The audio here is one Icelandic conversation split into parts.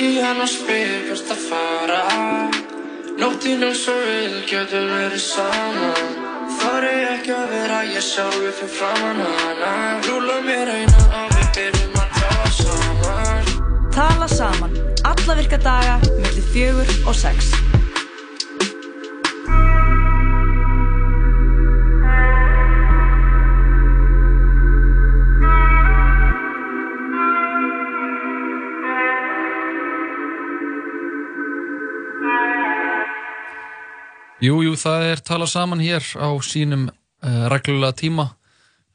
Ringi hann og spyr hvert að fara. Nóttinn eins og við getum verið saman Þar er ekki að vera ég sjálfur fyrir framann hana. Rúla mér eina og við byrjum að tala saman. Tala saman, alla virka daga, mellir fjögur og sex. Jú, jú, það er talað saman hér á sínum uh, reglulega tíma.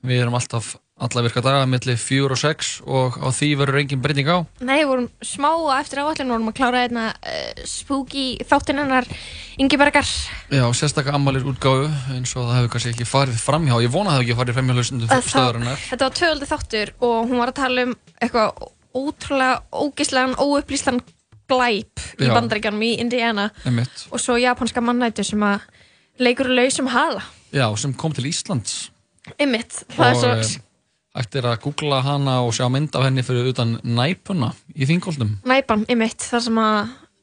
Við erum alltaf alla virka daga millir fjúr og sex og á því verður engin breyting á. Nei, við vorum smá eftir áallin vorum að klára einna uh, spooky þáttinn hennar Ingi Bergar. Já, sérstaklega ammalir útgáfu eins og það hefur kannski ekki farið framhjá. Ég vona að það hefur ekki farið framhjá hlustundum Að þá- stöðarinnar. Þetta var tvöldið þáttur og hún var að tala um eitthvað ótrúlega ógislegan, óupplýstan glæp í Já. bandaríkjanum í Indiana Einmitt. og svo japanska mannættu sem að leikur lausum hala. Já, sem kom til Íslands. Ymmit, það er og svo... eh, er að googla hana og sjá mynd af henni fyrir utan næpuna í þingóldum. Næpan, ymmit, þar sem að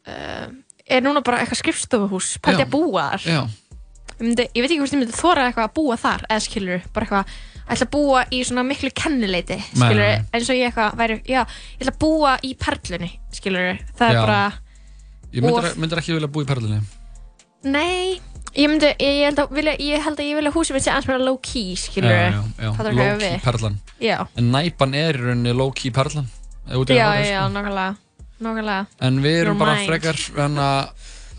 uh, er núna bara eitthvað skrifstofuhús pælti Já. að búa þar Já, ég, myndi, ég veit ekki hvort ég myndi þóra eitthvað að búa þar eða skilur, bara eitthvað ætla að búa í svona miklu kennileiti skilur, eins og ég eitthvað væri já, ég ætla að búa í perlunni skilur, það er Já. bara ég myndir, Og- myndir ekki vilja búa í perlinni. nei, ég myndi ég, ég, held, að vilja, ég held að ég vilja húsið mitt sé aðeins meira low key, skilur já, já, já. það er hvað low-key við perlan. já, En næpan er í rauninni low-key perlan. ef í já, að fara, já, sko. nákvæmlega nákvæmlega, En við erum Your bara mind. frekar en að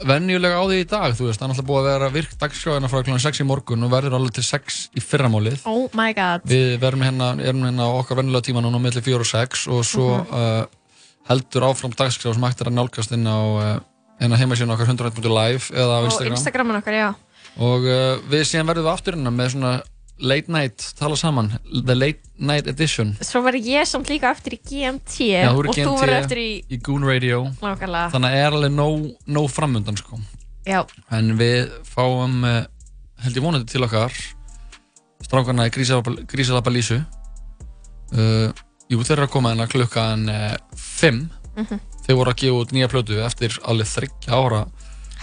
venjulega á því í dag, þú veist, það er náttúrulega búið að vera virk dagskráðina frá kl. 6 í morgun og verður alveg til 6 í fyrramálið. oh my god Við verum hérna, erum hérna á okkar venjulega tíma núna á milli 4 og 6 og svo Mhm. uh, heldur áfram dagskráð sem hægt er að nálgast inn á uh, inn á heimasíðun okkar 100.live eða á og Instagram. Instagraman okkar, já Og uh, við síðan verðum við aftur hérna með svona late night, tala saman, the late night edition. svo verður ég samt líka eftir í GMT Já, þú og þú verður eftir í í Goon Radio. nákvæmlega, Þannig er alveg nóg, nóg framundan sko. já, En við fáum, uh, held ég vonandi til okkar, strákarna í Grísalabba Lísu. Uh, jú, þeir eru að koma hérna klukkan 5. Mhm. Þeir voru að gefa út nýja plötu eftir alveg þryggja ára.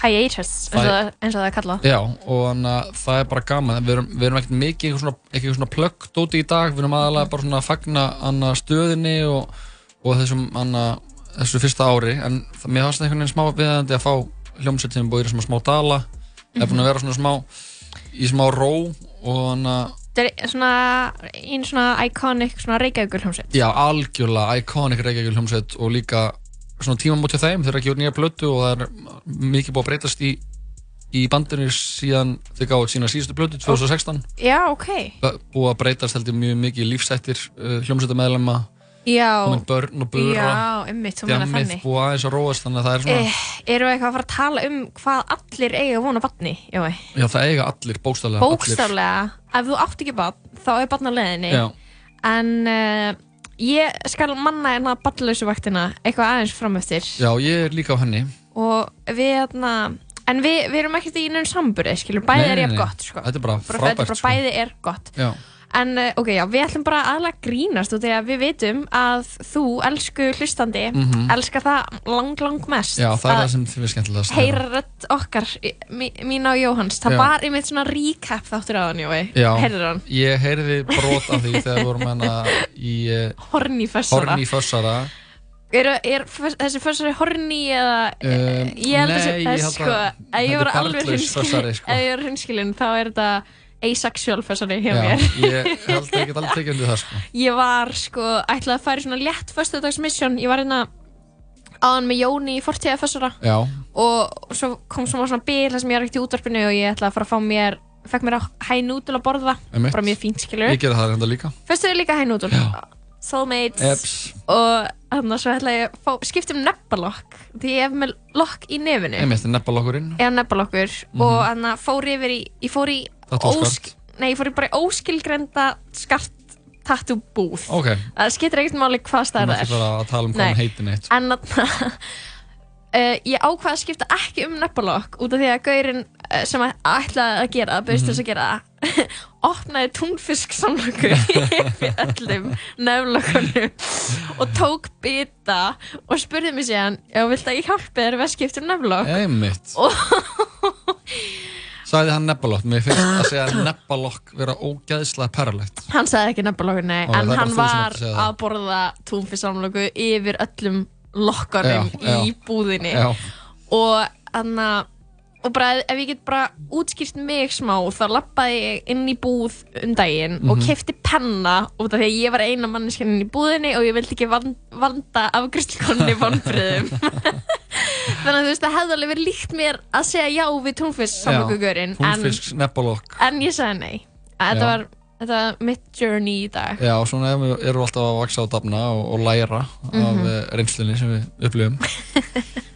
Hiatus eins og Það- er kallað Já, og þannig að það er bara gaman. Við erum, við erum ekkert mikið eitthvað svona, eitthvað svona plöggt úti í dag. Við erum aðalega bara svona að fagna anna stöðinni og, og þessum anna, þessu fyrsta ári. En það, mér fannst það einhvern veginn smá viðandi að fá hljómsveit sem búið í svona smá dala. Það er búin að vera svona smá, í smá ró og þannig að Þetta er svona einn svona iconic svona reykjaugur hljómsveit Já, algjörlega iconic Reykjavík hljómsveit og líka svona tímamót hjá þeim þeir eru ekki úr nýja plötu og það er mikið búið að breytast í, í bandinu síðan þeir gáðu sína síðustu plötu 2016 Já, ok. Búið að breytast heldur mjög mikið lífsættir uh, hljómsveitamæðlema Já, börn og bura já, þú meina djammið þannig. búið aðeins að róast þannig að það er svona eh, Erum við eitthvað að fara að tala um hvað allir eiga vona batni? Jói já það eiga allir bókstaflega. Bókstaflega, ef þú átt ekki batn þá er leiðinni. Já, En uh, ég skal manna hérna batnlausu vaktina eitthvað aðeins framöftir já, ég er líka á henni. Og við hérna En við, við erum ekkert í nefnum samburi, skilur, bæði Nei, er ég gott, sko. Þetta er bara frábært sko. bæði er gott. Já, En uh, ok, já, við ætlum bara aðlega að grínast og þegar við vitum að þú, elsku hlustandi, Mhm. elskar það lang, lang mest já það er að það sem þið er skemmtilegast heyra rödd okkar, mín og Jóhanns. Það Já. var einmitt svona recap þáttur á hann, Jói. Já, Heyrður hann? ég heyrði brot af því þegar við vorum hérna í uh, Horni fössara. Horni Fössara Er, er þessi fössari horni eða... Um, ég held þessi, sko, ef ég er alveg barnlaus fössari, hreinskilin, sko. þá er þetta asexual fössari hjá Já, mér. ég held að ég get alveg tekið undir það sko. Ég var sko, ætlaði að fara í svona létt föstudagsmission, ég var hérna áðan með Jóni í fortíða fössara Já, og svo kom svona svona bíl sem ég var ekkert í útvarpinu og ég ætlaði að fara að fá mér fekk mér hænúdul að borða. Bara mjög fínt skilur ég gera það reynda líka. Föstuður líka hænúdul. Soulmates. Eps, og þannig að svo ætlaði ég að fá, skipta um nebbalokk því ég hef með lokk í nefinu. Einmitt er neppalokkurinn eða nebbalokkur og þannig að fór yfir í ég fór í Tattoo-skart. nei, ég fór bara í óskilgrenda skart tattoo búð Ok, það skiptir ekkert máli hvað þú stað það er. bara að tala um hvað hann heitir neitt en þarna uh, ég ákvaði að skipta ekki um nebbalokk út af því að gaurinn uh, sem að- ætlaði að gera bauðst þess að gera það opnaði túnfisk samlöku yfir öllum nefnlökunum og tók bita og spurði mig síðan já, vilt að ég hjálpi þér að skipta um nefnlök Einmitt Sæði hann nebbalokk, mér finnst að segja nebbalokk vera ógæðislega perralegt hann sagði ekki nefnlöku, nei. Ó, en hann var að að borða túnfisk samlöku yfir öllum lokkarum í búðinni. Já, og þannig að og bara ef ég get bara útskýrt mig smá þá lappaði ég inn í búð um daginn og Mhm. kefti penna út af því að ég var eina manneskjan inn í búðinni og ég vildi ekki van, vanda afgriðslkonni vonbriðum þannig að þú veist það hefði alveg verið líkt mér að segja já við túnfisk samlokugurinn en, túnfisk, nebbalokk en ég sagði nei þetta Já. var, þetta mitt journey í dag Já, svona erum við alltaf að vaksa á dafna og, og læra Mhm. af uh, reynslunni sem við upplifum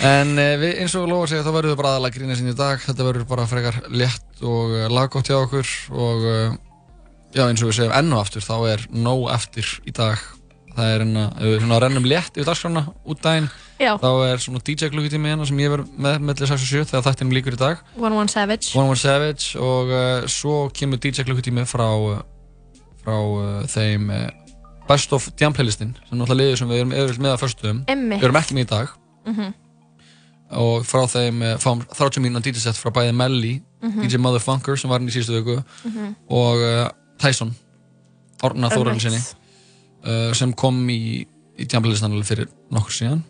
En uh, við, eins og lofa segja þá verðum við bara aðalega grína sinni í dag. Þetta verður bara frekar létt og uh, laggótt hjá okkur og uh, já, eins og við segjum enn og aftur þá er nóg eftir í dag. Það er enna, ef við svona rennum létt yfir dagskrána út daginn já, þá er svona DJ klukkutími hérna sem ég verð með mellir 6 og 7 þegar þættinum líkur í dag. One One Savage. One One Savage og uh, svo kemur DJ klukkutími frá, frá uh, þeim uh, Best of Jam playlistin sem náttúrulega liður sem við erum yfirleitt með að förstum Emmi við erum ekki með í dag. Mhm. Og frá þeim uh, fáum 30 mínúna DJ set frá bæði Melly Mhm. DJ Motherfunker sem var hann í síðustu viku og uh, Tyson Árna Þórarinn sinni uh, sem kom í, í Jam playlistan alveg fyrir nokkur síðan.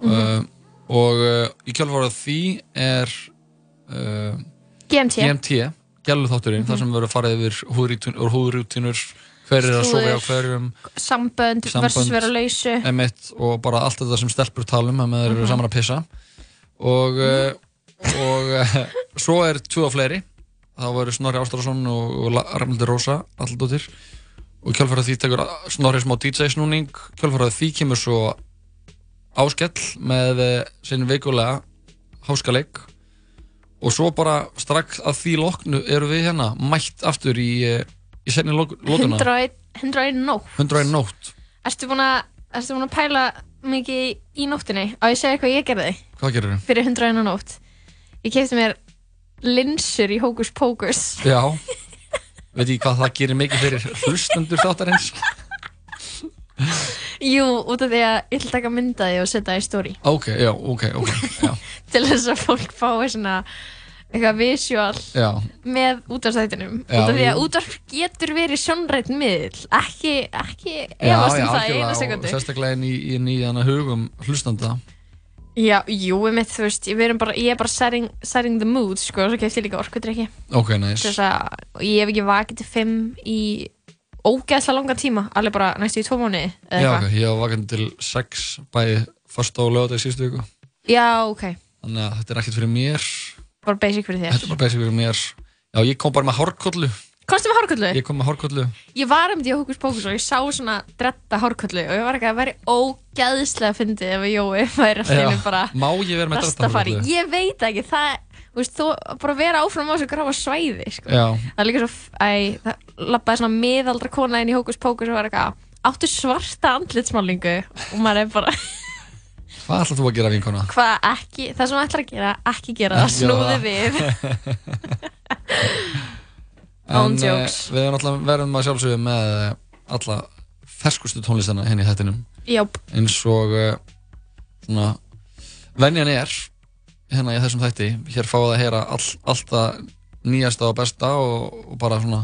Mhm. uh, og í kjálfárað því er GMT GMT, gælu þátturinn, þar sem verður farið yfir húðrútinur, hver er að sofa á hverjum, sambönd, Sambönd. versus vera lausu. Emitt og bara allt þetta sem stelpur talum að þeir eru saman að pissa. Og, uh, og uh, svo er á fleiri. Þá verður Snorri Ástrásson og, og Ragnhildur Rósa alldóttir. Og kjálfærað því tekur Snorri smá DJ snúning. Kjálfærað því kemur svo áskell með uh, sinni vikulega háskaleik. Og svo bara strax að því loknu eru við hérna mætt aftur í, í senni lótuna 101 101 nótt 101 nótt Erstu búin að, ertu búin að pæla mikið í nóttinni? Á ég segja hvað ég gerði hvað gerir þau? fyrir 101 nótt? Ég kefti mér linsur í Hókus Pókus. Já, veit ég hvað það gerir mikið fyrir hlustendur þáttarins Jú, út af því að ég ætla að taka myndaði og setja það í story. Ok, já, ok, ok Já, Til þess að fólk fái svona eitthvað visual já, með útvarstættinum. Út af því að jú. útvarp getur verið sjónrætt miðl. Ekki, ekki efast um það eina sekundu. sérstaklega inn í, inn í hana hugum hlustanda Já, jú, ég mitt, þú veist, ég, bara, ég er bara setting, setting the mood, sko, og svo kefti ég líka orkudrykki. Ok, nice að og ég hef ekki vakið til 5 í ógeðslega langan tíma alveg bara næstu í tvo mánu Já, ok, ég var vakandi til 6 bæði fyrst lögða í síðustu viku já, ok, Þannig að þetta er ekkert fyrir mér bara basic fyrir Þetta er þér bara basic fyrir mér. Já, ég kom bara með hárkollu. Komstu með hárkollu? Ég kom með hárkollu. Ég var um því að hókus pókus og ég sá svona dretta hárkollu og ég var ekki að vera ógeðslega fyndið ef að Jói væri einu bara Má ég vera með þetta rastafari, hárkollu? ég veit ekki það, þú veist, þú bara vera áfram á þessu gráfa svæði, sko. Já, það er líka svo, æ, það lappaði svona miðaldra kona inn í hókus pókus og var eitthvað áttu svarta andlitsmálingu og maður er bara hvað ætlar þú að gera vinkona? hvað ekki, það sem þú ætlar að gera ekki gera það, snúði við En, eh. Við erum alltaf verðum að sjálfsögðu með eh, alla ferskustu tónlistana henni í þettinum Jáp, eins og uh, svona venjan er hérna í þessum þætti. Hér fáið að heyra all, allt það nýjasta og besta og, og bara svona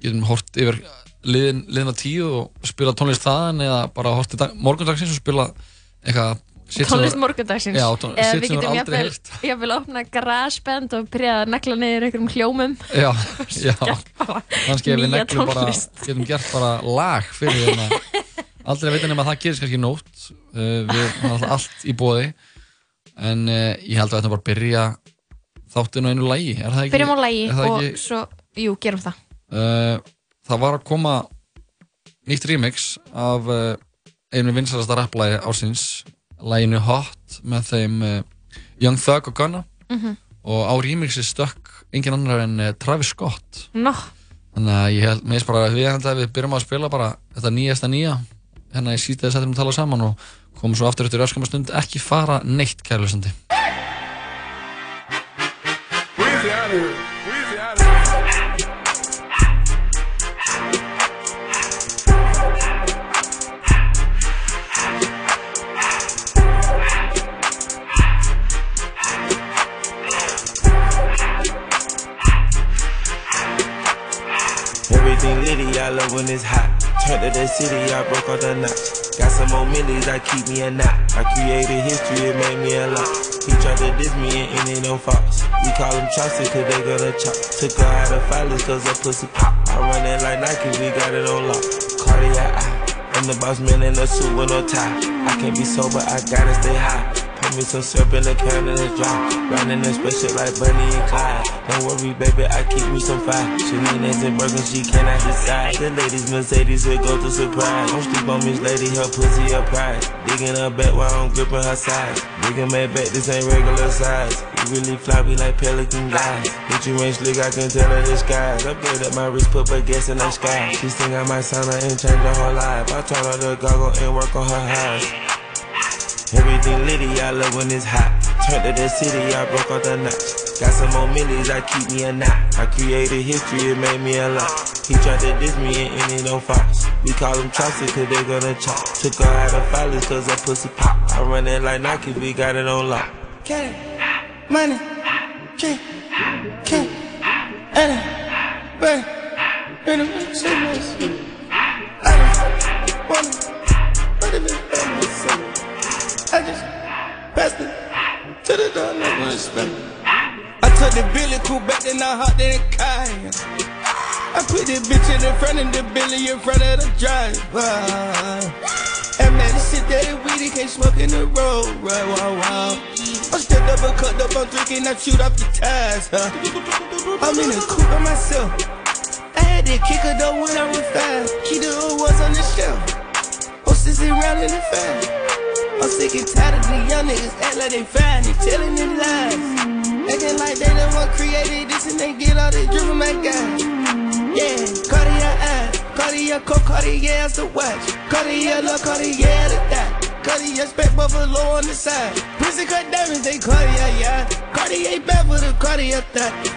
getum hort yfir liðin, liðina tíu og spila tónlist þaðan eða bara hort í dag, morgundagsins og spila eitthvað tónlist morgundagsins. Eða við getum heyrt. jafnvel opna garasband og byrja að negla niður einhverjum hljómum. Já, já, kannski ef við neglum bara, getum gert bara lag fyrir hérna. Aldrei að vita nema að það gerist kannski nótt. Uh, við erum allt í bóði en uh, ég held að þetta bara byrja þáttinu á einu ekki? Byrjum á lægi og ekki, svo, jú, gerum það. Uh, það var að koma nýtt remix af einu vinsalasta rapplægi ársins læginu Hot með þeim uh, Young Thug og Gunna. Mhm. og á remixi stökk engin annar en uh, Travis Scott. Nó, Þannig að ég held, finnst bara að við við byrjum að spila bara þetta nýjasta nýja hérna í síðan setjum að tala saman og komum svo aftur eftir öskamma stund. Ekki fara neitt kærlösandi Turned to the city, I broke all the knots. Got some more millies, I keep me a knot. I created history, it made me a lot. He tried to diss me and it ain't no fox. We call him Chaucer, cause they gonna chop. Took her out of filers, cause her pussy pop. I run it like Nike, we got it on lock. Cardiac. I'm the boss man in a suit with no tie. I can't be sober, I gotta stay high. Pour me some syrup in the can and it's dry. Riding a spaceship like Bunny and Clyde. Don't worry, baby, I keep me some fire. Shenanigans and Birkin, she cannot decide. The ladies Mercedes will go to surprise. Don't sleep on Miss Lady, her pussy a prize. Digging her back while I'm gripping her sides. Digging my back, this ain't regular size. You really floppy like pelican guys. Hit you ain't slick, I can tell her skies. Upgrade up my wrist, put my gas in the sky. She think I might sign her and change her whole life. I told her to goggle and work on her eyes. Everything litty, I love when it's hot. Turned to the city, I broke all the knots. Got some more millies, I keep me a knot. I created history, it made me a lot. He tried to diss me and ain't no fox. We call him Chaucer, cause they gonna chop. Took her out of filers, cause her pussy pop. I run it like Nike, we got it on lock. It, money, drink, king, and bang, and it, sickness. I don't want it, but it. I just passed it to the door, no one spent I took the Billy cool back, then I hopped in the car. I put the bitch in the front of the Billy in front of the driver. And man, this shit that it weedy can't smoke in the road, right? Wow, wow. I'm still double cut up, I'm drinking, I shoot off the tires, huh? I'm in the coupe by myself. I had to kick her though when I was five. Key the old was on the shelf. Oh, sissy round in the fan. I'm sick and tired of the young niggas act like they fine, they telling them lies. Acting like they the one created this and they get all this drip from my guy. Yeah, Cartier eye, Cartier coat, Cartier the watch, Cartier look, Cartier the dot. Cartier spec buffalo on the side. Pussy cut diamonds, they Cartier, yeah. Cartier back for the Cartier.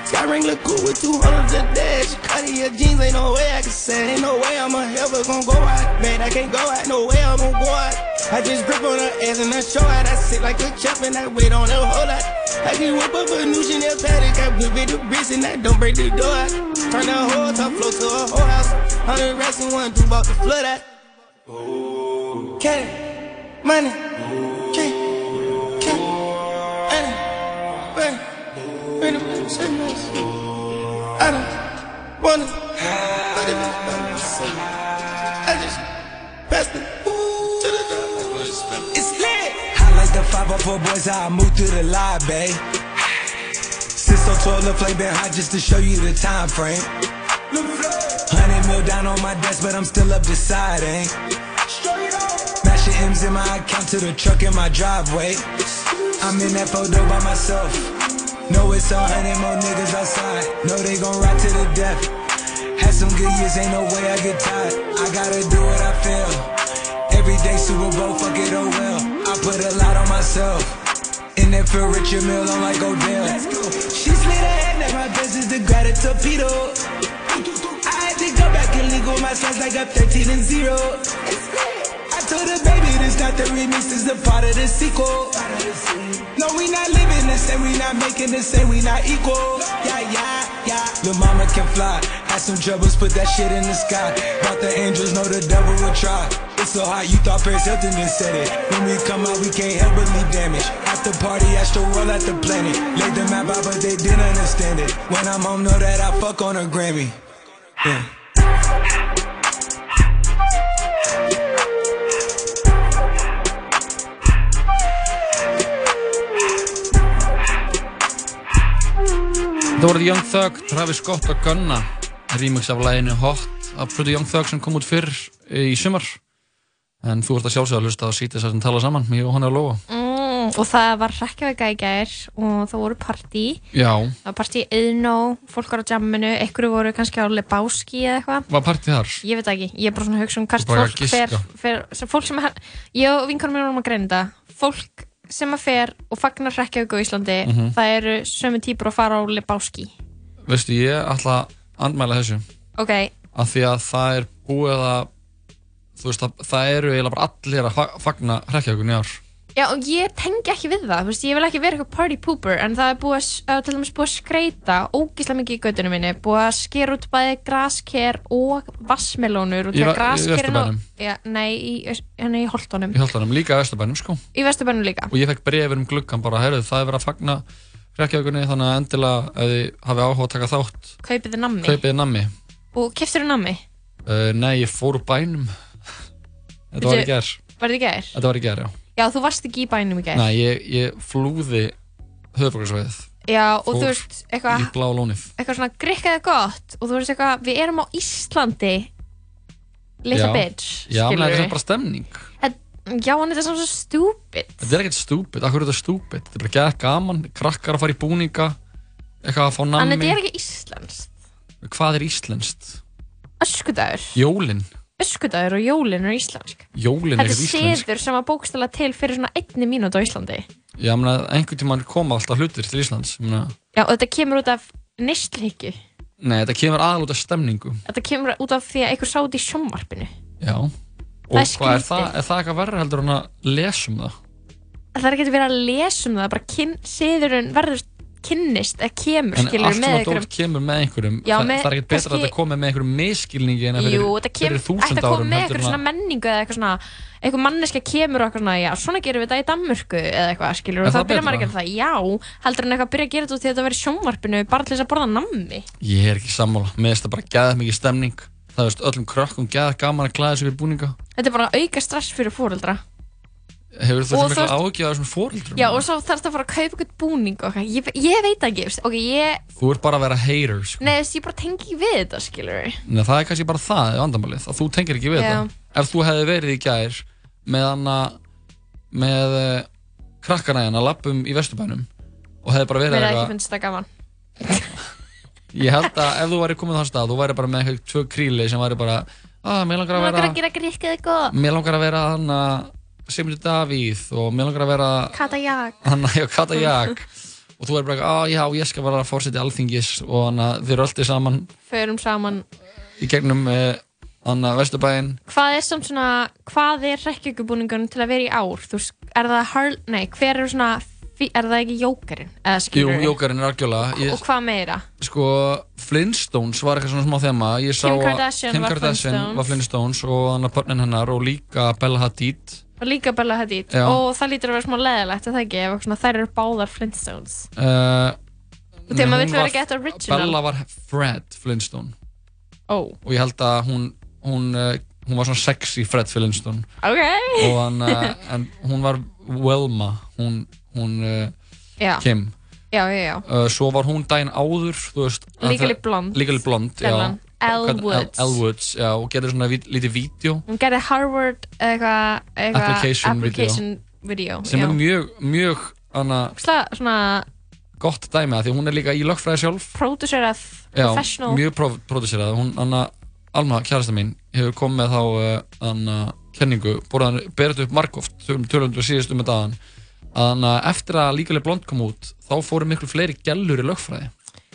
Sky ring look cool with 200 a dash. Cartier jeans, ain't no way I can say. Ain't no way I'm a ever gonna go out. Man, I can't go out, no way I'm gonna go out. I just grip on her ass and I show out. I sit like a champ and I wait on her whole lot. I can whip up a new Chanel paddock. I whip it the bricks and I don't break the door out. Turn the whole top floor to a whole house. Hundred racks and one, two about to flood out. Oh. Cat money, king, king, money, bang, bang, bang, sickness. I don't wanna, but it I just passed it to the door. It's lit. I like the 504 boys, how I move through the live, babe. Since so 12, the flame been hot just to show you the time frame. Hundred mil down on my desk, but I'm still up deciding. M's in my account to the truck in my driveway. I'm in that photo by myself. Know it's a hundred more niggas outside. Know they gon' ride to the death. Had some good years, ain't no way I get tired. I gotta do what I feel. Every day Super Bowl, fuck it, oh well. I put a lot on myself. In that feel Richard Mill, I'm like Odell. She slid ahead, now my best is the gratitude torpedo. I had to go back and legal my slides like I'm 13 and 0. I told her, baby, this not the remix, this is a part of the sequel. No, we not living the same, we not making the same, we not equal. Yeah, yeah, yeah. Lil' mama can fly. Had some troubles, put that shit in the sky. Thought the angels know the devil will try. It's so hot, you thought Paris Hilton just said it. When we come out, we can't help but leave damage. At the party, astro roll at the planet. Laid the map out, but they didn't understand it. When I'm home, know that I fuck on a Grammy. Yeah. Það voruð Young Thug, Travis Scott og Gunna. Remix af læginu Hot af Pretty Young Thug sem kom út fyrr í sumar. En þú ert að sjálfsögða að hlusta á sítið sem tala saman Jóhanna og Lóa. Mm, og það var hrekkjaveika í gær og það voru partí. Já, það var partí í Eðnó, fólk var á jamminu einhverju voru kannski á Lebowski eða eitthvað. Var partið þar? ég veit ekki, ég er bara svona að hugsa um hvert að fólk fer, fer fólk sem, ég og vinkarum mér vorum að greina þetta fólk sem að fer og fagnar hrekkjaveiku á Íslandi Mhm. það eru sömu típur að fara á Lebowski. Veistu, ég ætla að andmæla þessu. Ok, af því að það er búið að þú veist að það eru eiginlega bara allir að fa- fagna hrekkjagun í ár Já, og ég tengi ekki við það, veist, ég vil ekki vera eitthvað party pooper, en það er búið að, til dæmis búið að skreita ógíslega mikið í gautunum minni, búið að skera út bæði grasker og vassmelónur og Í þegar Va- í graskerin á- Vesturbænum? Já, nei, í, í Holtonum, Í Hjallanum, líka í Östurbænum sko í Vesturbænum líka. og ég fekk brefur um gluggan bara, heyrðu, það er verið að fagna hrekkjaukunni, þannig að endilega ef þið hafið áhuga að taka þátt Kaupið þið nammi. kaupið nammi Og keftur þið nammi? uh, Nei, ég fór bænum Þetta var í Bíddu, ger Var þið í gær? Þetta var í ger, já Já, þú varst ekki í bænum í gær. Nei, ég, ég flúði höfbrukarsvæðið Já, og þú veist, eitthvað, í blá lónið eitthvað svona grikkaði gott og þú veist eitthvað, við erum á Íslandi little Já. bitch, Já, menn þetta er bara stemning Þetta- Já, en þetta er svona svo stupid. Þetta er ekkert stúpid, akkur er þetta stúpid Þetta er bara gæð gaman, krakkar að fara í búninga eitthvað að fá En nammi þetta er ekki íslenskt. Hvað er íslenskt? Öskudagur. Jólin Öskudagur og jólin er íslensk. Jólin er Þetta er íslensk siður sem var bókstala til fyrir svona einni mínúti á Íslandi. Já, menn einhvern tímann koma alltaf hlutir til Íslands Ég meina, Já, og þetta kemur út af neistleikju. Nei, þetta kemur aðal út af stemningu Þetta kemur út af því að einhver sá þetta í sjónvarpinu. Já Og Það er hvað er skrítið. það, er það eitthvað verður heldur en að lesa um það? Það er ekki að vera að lesa um það, bara kyn, siðurinn verður kynnist eða kemur, En skilur, með að einhverjum kemur með einhverjum Já, það, með- það er ekkert betra að þetta komi með einhverjum miskilningi en að fyrir, Jú, kemur, fyrir þúsund að árum með heldur eitthvað en svona að menningu eða eitthvað svona eitthvað manneska kemur og eitthvað svona, já, svona gerum við þetta í Danmörku eða eitthvað, skilur, og það þá byrjar maður að gera það, já heldur en eitthvað að byrja að gera þetta út því að þetta verið sjónvarpinu bara til þess að borða nammi. Ég er ekki sammála, mér finnst það bara gæða mikið stemning. Það veist, öllum krökkum gæða gaman að klæða sig fyrir búninga. Þetta er bara að auka stress fyrir fóreldra Hefur þú þessi þú mikla ágjörð af þessum fóreldrum? Já, og svo þarf þetta að fara að kaupa eitthvað búning og eitthvað, ég, ég veit ekki, veist, ok, ég Þú ert bara að vera hater, sko. Nei, veist, ég bara tengi ekki við þetta, skilur Nei, það er kannski bara það, vandamálið, að þú tengir ekki við það. Ef þú hefði verið í gær með hana, með uh, krakkana hérna, lappum í Vesturbænum og hefði bara verið Mér er ekki eitthvað, finnst þetta gaman. Ég held að ef þú væri komið á þann stað, þú væri bara með eitthvað tvö kríli sem væri bara, að mér langar að vera, gera eitthvað. Mér langar að vera Sigmundur Davíð og mér langar að vera Kata jak og þú er bara, að já, ég skal vera fórseti alþingis. Og hana, þið eru alltaf saman. Förum saman. Í gegnum uh, hana, Vesturbæinn. Hvað er samt svona, hvað er rekkjökubúningun til að vera í ár? Þú veist, er það Harl, nei, hver er svona, er það ekki Jókerinn? Eða Jú, Jókarinn er algjörlega. Og hvað meira? Sko, Flintstones var eitthvað svona smá þema. Kim að Kardashian Kim var Kardashian Flintstones. var Flintstones. Og hann að börnin hennar og líka Bella Hadid Og líka Bella Hadid. Já. Og það lítur að vera smá leðilegt, er það ekki? Ef svona, þær eru báðar Flintstones? Uh, Og þegar maður vill vera var- get original. Bella var Fred Flintstone. Ó, og ég held að hún hún, uh, hún var svona sexy Fred Flintstone. Ok. Og hann, uh, en hún var Wilma hún, hún uh, Kim. Já, já, já. Uh, svo var hún daginn áður þú veist, það- Blonde. Legally Blonde, já Hvern- Woods. Elle Woods, já, og getur svona lítið vídeo Hún gerði Harvard eitthvað eitthva, Application video. application video, sem já. er mjög, mjög hana, Sla, svona gott dæmi að því hún er líka í lögfræði sjálf producerað professional mjög pró- pródúserað hún, Anna, Alma, kjærasta mín hefur komið með þá uh, Anna, kenningu, borðan, berið upp margóft tölum við síðust um þetta aðan að eftir að líkalega blond kom út þá fóru miklu fleiri gellur í lögfræði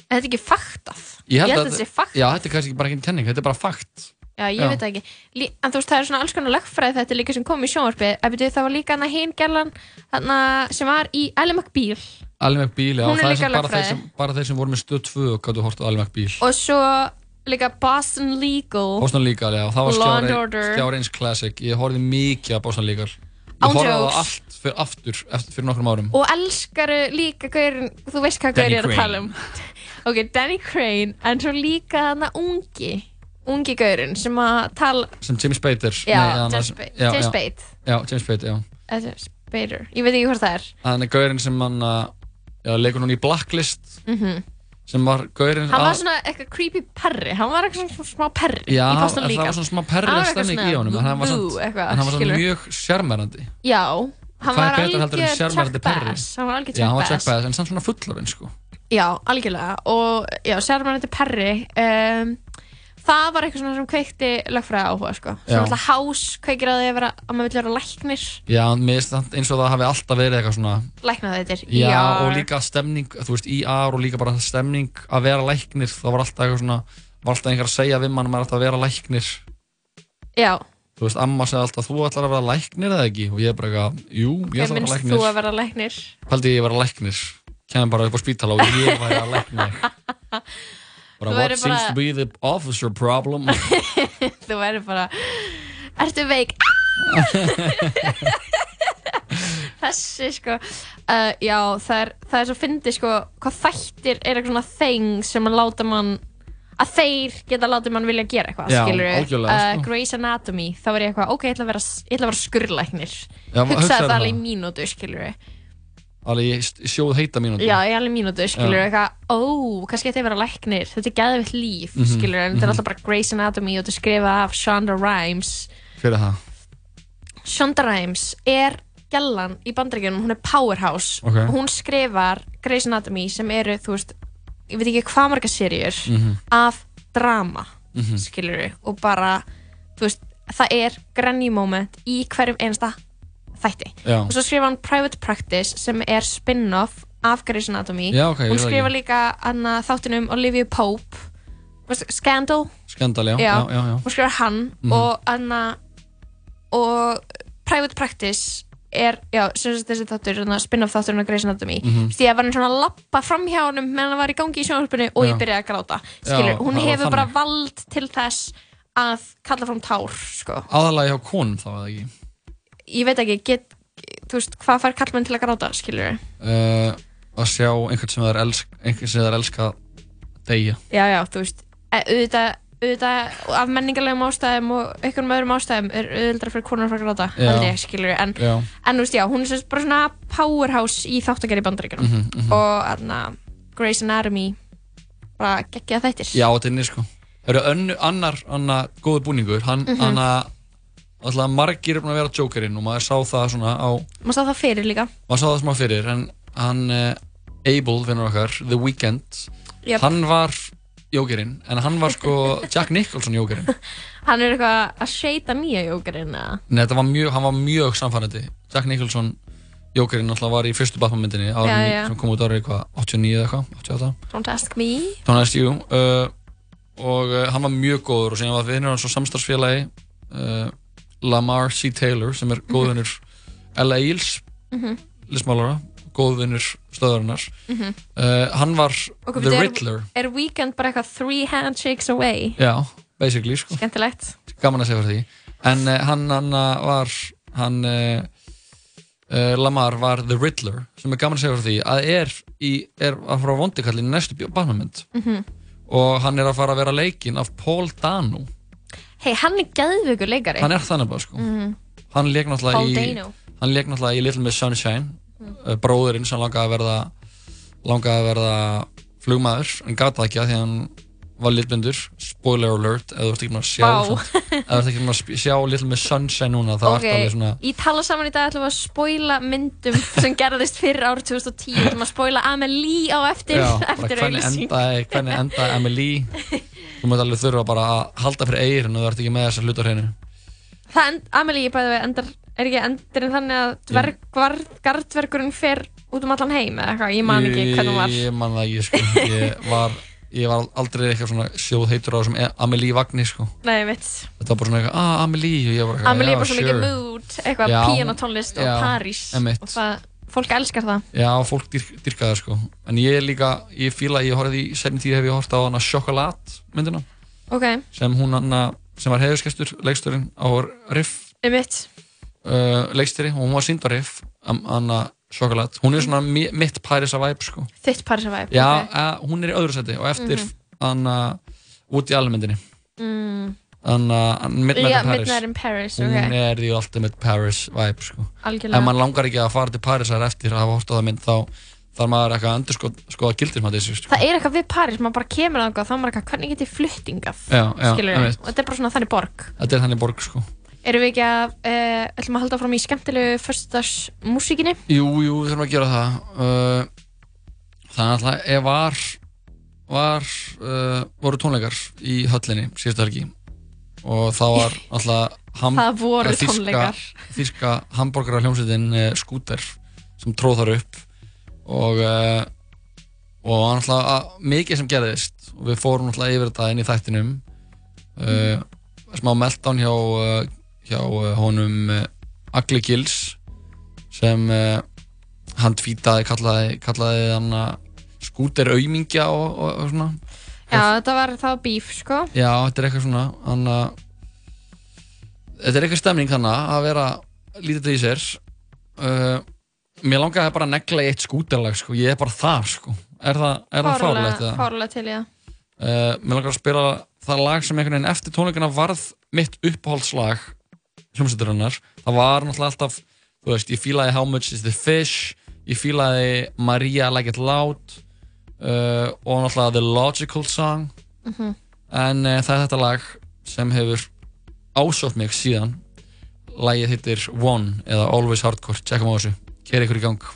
Þetta er ekki faktað? Ég held, að, að þetta sé fakt. Já, þetta er kannski bara ekki kenning, þetta er bara fakt. Já, ég Já. veit það ekki. Lí, En þú veist, það er svona alls konar lögfræði þetta líka sem kom í sjónvarpi. Ef byrju, það var líka hana hinn gælan hana sem var í Ally McBeal Ali McBeal, já, Hún er það er líka sem bara þeir, lögfræði. sem, bara þeir sem voru með stöð 2 og gáttu hort á Ali McBeal og svo líka Boston Legal. Boston Legal, já, það var Law and Order. skjár eins classic. Ég horfði mikið á Boston Legal Ég Án horfði á það jokes. allt fyrir aftur eftir, fyrir nokkrum árum. Og elskaru líka gaurin, þú veist hvað gaur ég er að tala um. Ok, Danny Crane en svo líka hana ungi ungi gaurin sem að tala sem James Spader. Já, Nei, hann- James Spade já, James. Spade. Já, James Spade, já. Eða Spader, ég veit ekki hvort það er. Hann er gaurinn sem hann uh, já, leikur núna í Blacklist. Mhm. Sem var gaurinn hann var að- svona eitthvað creepy perri. Hann var eitthvað svona smá perri Já, það var svona smá var eitthvað stemning í honum en hann var, svona mjög sjarmerandi. Já, hann var algjör sjarmerandi perri? Bass. Hann var algjör Bass. En samt svona fullorinn sko. Já, algjörlega. Og já, sérmennandi perri um, það var eitthvað svona sem kveikti lögfræði áhuga sko. Já. sem alltaf hás kveikir að að, vera, að maður vil vera læknir Já, mér finnst það eins og það hafi alltaf verið eitthvað svona læknað þetta Já, og líka stemning, þú veist, AR og líka bara stemning að vera læknir, það var alltaf eitthvað svona, var alltaf einhver að segja við mann að maður ætti að vera læknir já, þú veist, amma segði alltaf, þú ætlar að vera læknir eða ekki? Og ég er bara eitthvað, jú, ég Ég ætlar að minnst vera þú læknir. að vera læknir. Paldi ég vera læknir, kemur bara upp á spítala og ég væri að lækna þig. Bara, what seems bara- to be the officer problem? Þú verður bara, ertu veik? Þessi sko, uh, já það er, það er svo fyndið sko, hvað þættir er eitthvað svona þeng sem að láta mann, að þeir geta látið mann vilja gera eitthvað, skilur algjörlega, sko. Grey's Anatomy, þá var ég eitthvað, ok, ég ætla að vera, að vera maður Hugsaði það það. alveg í mínútu, skilur Alveg sjóð heita mínúti. Já, alveg mínútu, skilur Já. eitthvað, ó, kannski ætti ég að vera læknir, þetta er geðvitt líf, Mhm, skilur en þetta mhm. er alltaf bara Grey's Anatomy og þetta er skrifað af Shonda Rhimes. Fyrir það. Shonda Rhimes er gellan í bandaríkjunum, hún er powerhouse Ok. og hún skrifar Grey's Anatomy sem eru, þú veist, ég veit ekki hvað marga serjur Mhm. af drama, Mhm. skilur og bara, þú veist, það er granny moment í hverjum einasta þætti. Já. Og svo skrifa hann Private Practice sem er spin-off af Grey's Anatomy. Já, ok, ég hún veit skrifa ekki. líka hana, þáttunum Olivia Pope, veistu, Scandal, Skandal, já, já, já, já. hún skrifar hann Mhm. og anna og Private Practice er, já, sem sagt þessi þáttur þarna, spin-off þátturinn af Grey's Anatomy Mhm. því að var hann svona að lappa fram hjá honum meðan hann var í gangi í sjónvarpinu og Já. ég byrjaði að gráta skilur, Já, hún það var hefur bara þannig. vald til þess að kalla fram tár sko. Aðalega hjá konum þá, eða ekki? Ég veit ekki, get, þú veist, hvað fær kallmenn til að gráta, skilur Uh, að sjá einhvern sem það er elsk, einhvern sem það er elska deyja. já, já, þú veist e, auðvitað, auðvitað af menningarlegum ástæðum og einhverjum öðrum ástæðum er auðvitað fyrir konar að gráta, held ég, skilur en, en þú veist, já, hún er sagt bara svona powerhouse í þáttagerð í bandaríkjunum Mhm, mhm. og aðna Grey's Anatomy bara geggja þættir Já, þetta er inni, sko. Það eru annar, annar góður búningur, hann, Mhm. hann að, alltaf margir er búin að vera Jokerinn og maður sá það svona á, maður sá það fyrir líka maður sá það smá fyrir, en hann, uh, Abel, vinnur okkar, The Weeknd, Jöp. hann var Jokerinn, en hann var sko Jack Nicholson Jokerinn. hann er eitthvað að shada nýja jókerinn Nei, þetta var mjög, hann var mjög samfærandi. Jack Nicholson Jokerinn alltaf var í fyrstu Batman myndinni Já, já. sem kom út árið hvað, 89 eða eitthvað, 88 don't ask me Don't ask you uh, og uh, hann var mjög góður og síðan var vinnur hans og samstarfsfélagi uh, Lamar C. Taylor sem er góðvinnur Ella Eels Mhm. listmálara, góðvinnur stöðarinnar Mhm. uh, hann var Og The hvað er- Riddler er Weekend bara eitthvað three handshakes away já, basically sko skemmtilegt gaman að segja fyrir því en uh, hann, hann uh, var hann uh, Lamar var The Riddler sem er gaman að segja fyrir því að er, í, er að fara á vondikall í næstu Batman-mynd Mhm. og hann er að fara að vera leikinn af Paul Dano hei, hann er geðveikur leikari hann er þannig bara sko Mhm. hann leik náttúrulega í hann leik náttúrulega í Little Miss Sunshine mm. bróðurinn sem langaði að verða langaði að verða flugmaður en gata ekki að því að hann var litblindur, spoiler alert ef þú ert ekki með að sjá samt. ef þú ert ekki með að sjá Little Miss Sunshine núna þá ok, ertu alveg svona í tala saman í dag ætlum við að spoila myndum sem gerðist fyrir árið 2010 við ætlum að spoila Amelie á eftir já, eftir endaði hvernig endaði Emily þú mútt alveg þurfa bara að halda fyrir eirin og þú ert ekki með þessa hlut á hreinu. Það Amelie bæði við endar er ekki endurinn þannig að dverg, var, gardverkurinn fer út um allan heim eða eitthvað, ég man ekki hvernig hún var. Ég man það ekki, sko. Ég var, ég var aldrei eitthvað svona sjóð heitur á þessum Amelie Vagni, sko. nei, ég veit Þetta var bara svona eitthvað, ah, Amelie, og ég var eitthvað, Amelie er bara svo mikið sure. mood eitthvað Já, píanotónlist og einmitt. og það, fólk elskar það Já, fólk dyrk, dyrkaði það, sko. En ég er líka, ég fíla, ég horfði í sérni tíð hef ég hort á hana Chocolat myndina, ok, sem hún hana, sem var heiðurskestur, leiksturinn á Riff, um mitt uh, leiksturi, og hún var sínd á Riff, hana Chocolat. Hún er svona mi- mitt Parisa vibe, sko. þitt París að væp Já, okay. uh, hún er í öðru seti og eftir Mhm. hana Woody Allen myndinni. mm. Að Midnight in Paris Midnight in Paris, Hún ok. er því Ultimate Paris vibe sko. Algjörlega. Ef mann langar ekki að fara til Parísar eftir að hafa hort á það mynd þá þarf maður eitthvað að endur skoða gildir maður þessu sko. það er eitthvað við París, maður bara kemur að þá er maður eitthvað, hvernig get ég fluttingað Já, já, skilur einmitt. og þetta er bara svona þannig borg Þetta er þannig borg sko. Erum við ekki að, uh, ætlum að halda fram í skemmtilegu fyrstags músíkinni Jú, jú, við þurfum að gera það. Uh, Það er alltaf, ef var var, uh, voru tónleikar í höllinni síðustu helgi. Og þá var alltaf ham, Það voru eh, tónleikar. Þýska hambúrgara hljómsveitin uh, Skúter sem tróð þar upp. Og uh, og alltaf að, mikið sem gerðist. Og við fórum alltaf yfir þetta inn í þættinum. Uh, smá meltdown hjá uh, hjá uh, honum uh, Agli Gils sem uh, hann tvítaði, kallaði, kallaði hann að skúter aumingja og, og, og svona Já, þetta var þá bíf, sko. Já, þetta er eitthvað svona hann þetta er eitthvað stemning þannig að vera lítið í sér uh, mér langaði bara að negla í eitt skúterlag sko, ég er bara þar sko er það, er það fárlegt eða? Fárlega til, já. Uh, mér langar að spila það lag sem einhvern veginn eftir tónleikana varð mitt uppáhaldslag hljómsveiturinnar það var náttúrulega alltaf þú veist, ég fílaði How Much Is The Fish ég fílaði Maria Like It Loud uh, og náttúrulega The Logical Song. En uh, það er þetta lag sem hefur ásótt mig síðan. Lagið hittir One eða Always Hardcore, tjekkum á þessu. Kér ykkur í gang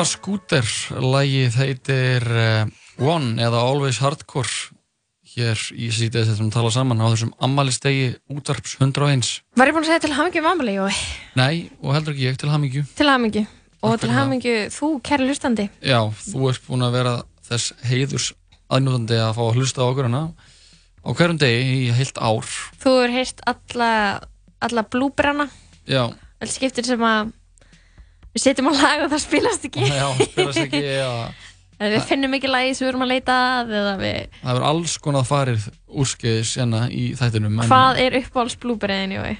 Var Scooter, lagið heitir uh, One eða Always Hardcore hér í sítið þetta sem tala saman á þessum ammalistegi útvarps 101 Var ég búin að segja til hamingju mamali, Jói? Nei, og heldur ekki ég til hamingju. Til hamingju. Og til hamingju þú, kæri hlustandi. Já, þú ert búin að vera þess heiðurs aðnjóðandi að fá að hlusta á okkur hana á hverjum degi í heilt ár. Þú hefur heyrt alla, alla blúbrana. Já, Allt skiptir sem að Við setjum á lag og það spilast ekki já, spilast ekki við finnum ekki lagi sem við erum að leita að Eða við það er alls konar farið úrskeiðis hérna í þættinum en- Hvað er uppáhalds blúberiðin, Jói?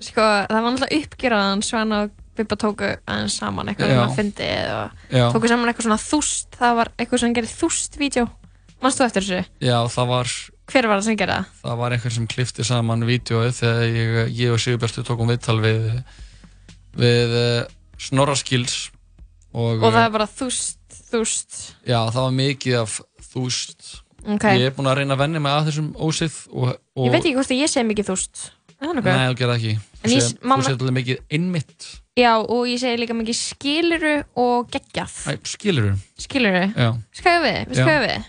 Sko, það var náttúrulega uppgjörðan Svana og Bibba tóku aðeins saman eitthvað sem að fyndi og Já. tóku saman eitthvað svona þúst það var eitthvað sem gerði þúst-vídeó Manstu eftir þessu? já, það var Hver var það sem gerði það? var einhver sem klifti saman vídeoið þegar ég, ég og Sigurbjörstu tókum viðtal við við uh, Snorraskils og, Og það er bara þúst, þúst já, það var mikið af þúst Ok. ég er búinn að reyna að venja mig að þessum ósið og, og Ég veit ekki hvort að ég segi mikið þúst? Nei, þú gerði ekki. Þú segir alveg mikið einmitt Já, og ég segi líka mikið skiluru og geggjað. Skilur Skiluru? Já. Skæðu við, við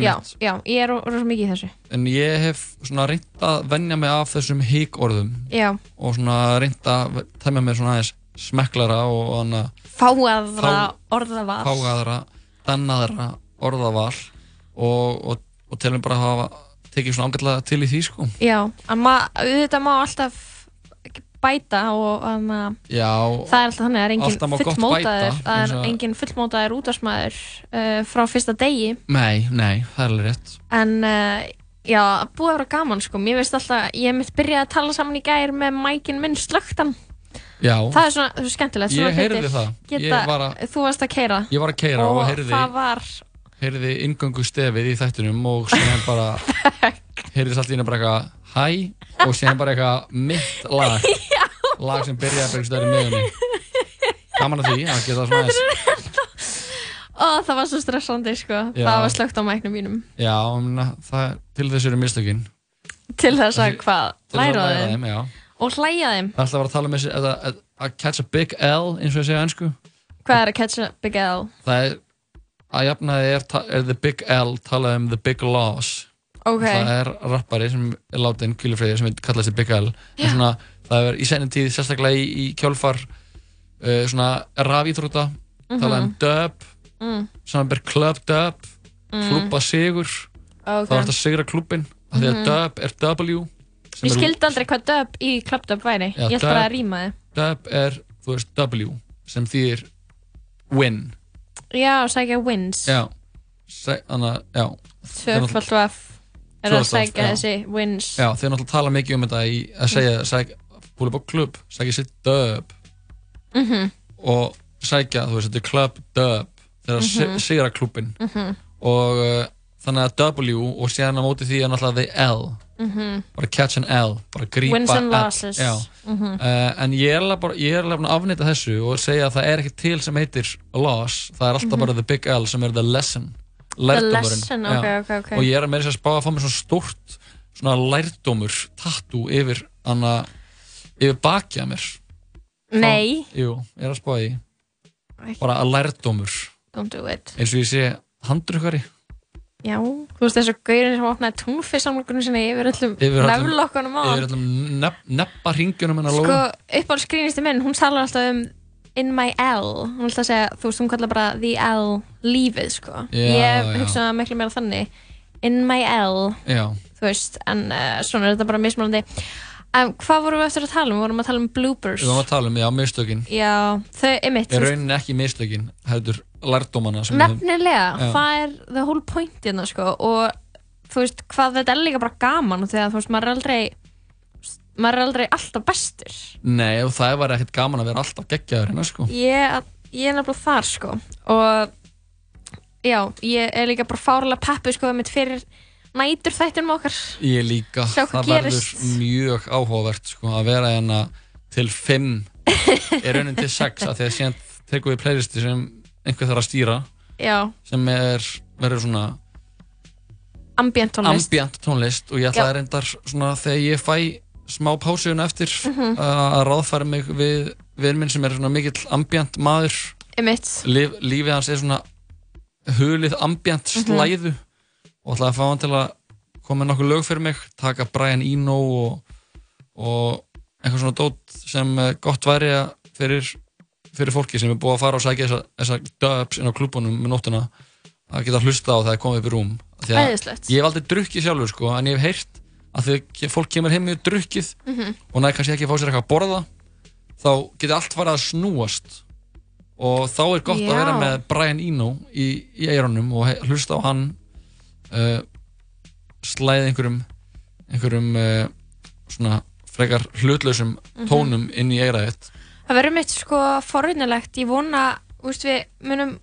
Já. Já, ég er ro- rosa mikið í þessu. En ég hef svona reynd að venja mig af þessum híkorðum Já, og svona reynd að tæmja mér svona aðeins smeklara og þannig fáaðra Fá- orðaval. fágaðra, dannaðra orðaval og, og, og mér bara að hafa tekið svona ágætlega til í því sko. Já, auðvitað má alltaf bæta og um, Já, það er alltaf þannig að það er alltaf má engin gott fullmótaður það er og- engin fullmótaður útvarsmaður uh, frá fyrsta degi. Nei, nei, það er alveg rétt. En uh, já, búið að vera gaman sko. Mér veist alltaf, ég mitt byrjaði að tala saman í gær með mækin minn slögtan Já, það er svona, það er skemmtilegt svona Ég heyrði hlutir það. geta, Ég var að- þú varst að keira ég var að keira og, og heyrði það var heyrði ingöngu stefið í þættunum og síðan bara heyrðist allt í henni bara eitthvað hæ? Og síðan bara eitthvað mitt lag. Lag sem byrjaði bara einhvers staðar í miðunni gaman að því að geta svona aðeins. Og það var svo stressandi sko. Já. það var slögt á mæknum mínum. Já, mena, það til þess eru mistökin. Til þess að hvað, til þess að læra á læra þeim já og hlæja þeim Það er alltaf vera að tala um þessi að, að, catch a big L eins og ég segja ennsku hvað er að catch a big L það er að jafnaði er, er the big L talað um the big loss ok, það er rappari sem er látin kvílufreyðir sem kallast the big L en svona, það er í senni tíð sérstaklega í, í kjálfar uh, svona rafíþrótta Mhm. talað um dub Mm. samanber club dub Mm. klubba sigur Ok. þá er þetta sigra klubbin af því að Mhm. dub er W ég skildi aldrei hvað dub í club dub væri. Já, ég held bara að rýma þið dub er, þú veist, W sem þýðir win. Já, sækja wins. Já, þannig að, já. Tvöfald vaf er að sækja þessi wins. Já, þeir náttúrulega tala mikið um þetta í að segja, sækja, búið á klubb, sækja sitt dub. Mhm. og sækja, þú veist, þetta er club dub þeir að mm sigra klubbin Mhm. og uh, þannig að W og á móti því er náttúrulega the L Mhm. bara catch an L, bara grípa Wins and L. losses. Já, Mhm. uh, en ég er bara, ég er að afnýta þessu og segja að það er ekki til sem heitir loss, það er alltaf Mhm. bara the big L sem er the lesson lesson, Já. ok, ok, ok. og ég er að meira þess að spá að fá mér svona stórt svona lærdómur, tattoo yfir hana, yfir bakja mér nei, jú, ég er að spá því bara að lærdómur don't do it eins og ég sé handrukkari já, þú veist þessu gaurin sem opnaði túnfissamlokunum sinni yfir öllum nefnlokkunum á yfir öllum nepp, neppa ringjunum hennar sko, lóu. uppáhaldsgrínisti minn, hún talar alltaf um in my L, hún ætla að segja þú veist, hún kallar bara the L lífið, sko. Já, ég hugsa það miklu meira þannig. In my L, já, þú veist en uh, svona er þetta bara mismunandi. Um, hvað vorum við eftir að tala um, við vorum að tala um bloopers. Við varum að tala um, já, mistökin. Já, þau, er þú veist, rauninni ekki mistökin heldur lærdómana nefnilega það er the whole point hérna, sko og þú veist, hvað þetta er líka bara gaman þegar þú veist, maður er aldrei maður er aldrei alltaf bestur. Nei, og það var ekkert gaman að vera alltaf geggjaður hérna, sko. Ég, ég er nefnilega þar sko og já, ég er líka bara fárlega peppu sko mitt fyrir nætur þættinum okkar. Ég líka, það verður gerist. mjög áhugavert sko, að vera hérna til 5 er raunin til 6 að því að síðan tekum við playlisti sem einhver þarf að stýra já, sem er, verður svona ambient tónlist ambient tónlist og ég ætla Já. að reyndar svona þegar ég fæ smá pásugun eftir Mhm. að ráðfæra mig við við minn sem er svona mikill ambient maður Einmitt. Líf, lífið hans er svona hulið ambient Mhm. slæðu og ætla að fá hann til að koma með nokkuð lög fyrir mig taka Brian Eno og, og eitthvað svona dót sem eh, gott væri að fyrir, fyrir fólki sem er búið að fara og sækja þessa, þessa dubs inn á klúbunum með nóttuna að geta hlusta á það að koma upp í rúm að. Ég hef aldrei drukkið sjálfur sko, en ég hef heyrt að þegar fólk kemur heim með drukkið Mhm. og næði kannski ekki að fá sér eitthvað að borða þá geti allt farið að snúast og þá er gott að Já. vera með Brian Eno í, í eironum og hlusta á hann uh, slæði einhverjum einhverjum uh, svona frekar hlutlausum Mhm. tónum inn í eiraðið Það verður mitt sko forunilegt, ég vona, úst, við munum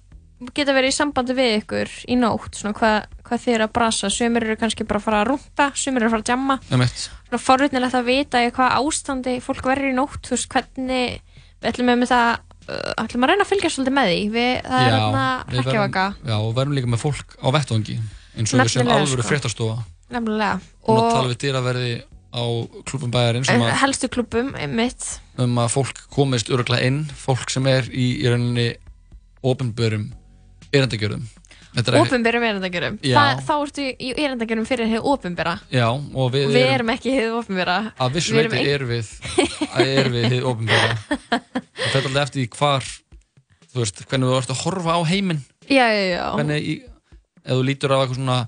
geta verið í sambandi við ykkur í nótt, svona hvað, hvað þið eru að brasa, sumir eru kannski bara að fara að rúnta, sumir eru að fara að jamma, svona forunilegt að vita í hvað ástandi fólk verður í nótt, þú veist, hvernig, við ætlum með það, uh, ætlum að reyna að fylgja svolítið með því, við, það er hérna hrekkjavaka, Já, og verðum líka með fólk á vettvangi eins og við sem Nefnilega, alvöru sko. fréttastofa. Og og tala við dýraverði á klubum bæjarinn sem að, helstu klubum, mitt, um að fólk komist öruglega inn, fólk sem er í, í rauninni ofinbörum erendagjörðum er ekki- erindagjörum, Já. Þa, þá ertu í erindagjörum fyrir ofinbera, Já, og við, við erum ekki hér ofinbera, að vissu við erum leiti ein- erum við að erum við ofinböra og þetta er alltaf eftir hvar þú veist, hvernig þú ert að horfa á heiminn. Já, já, já, hvernig, í, ef þú lítur á eitthvað svona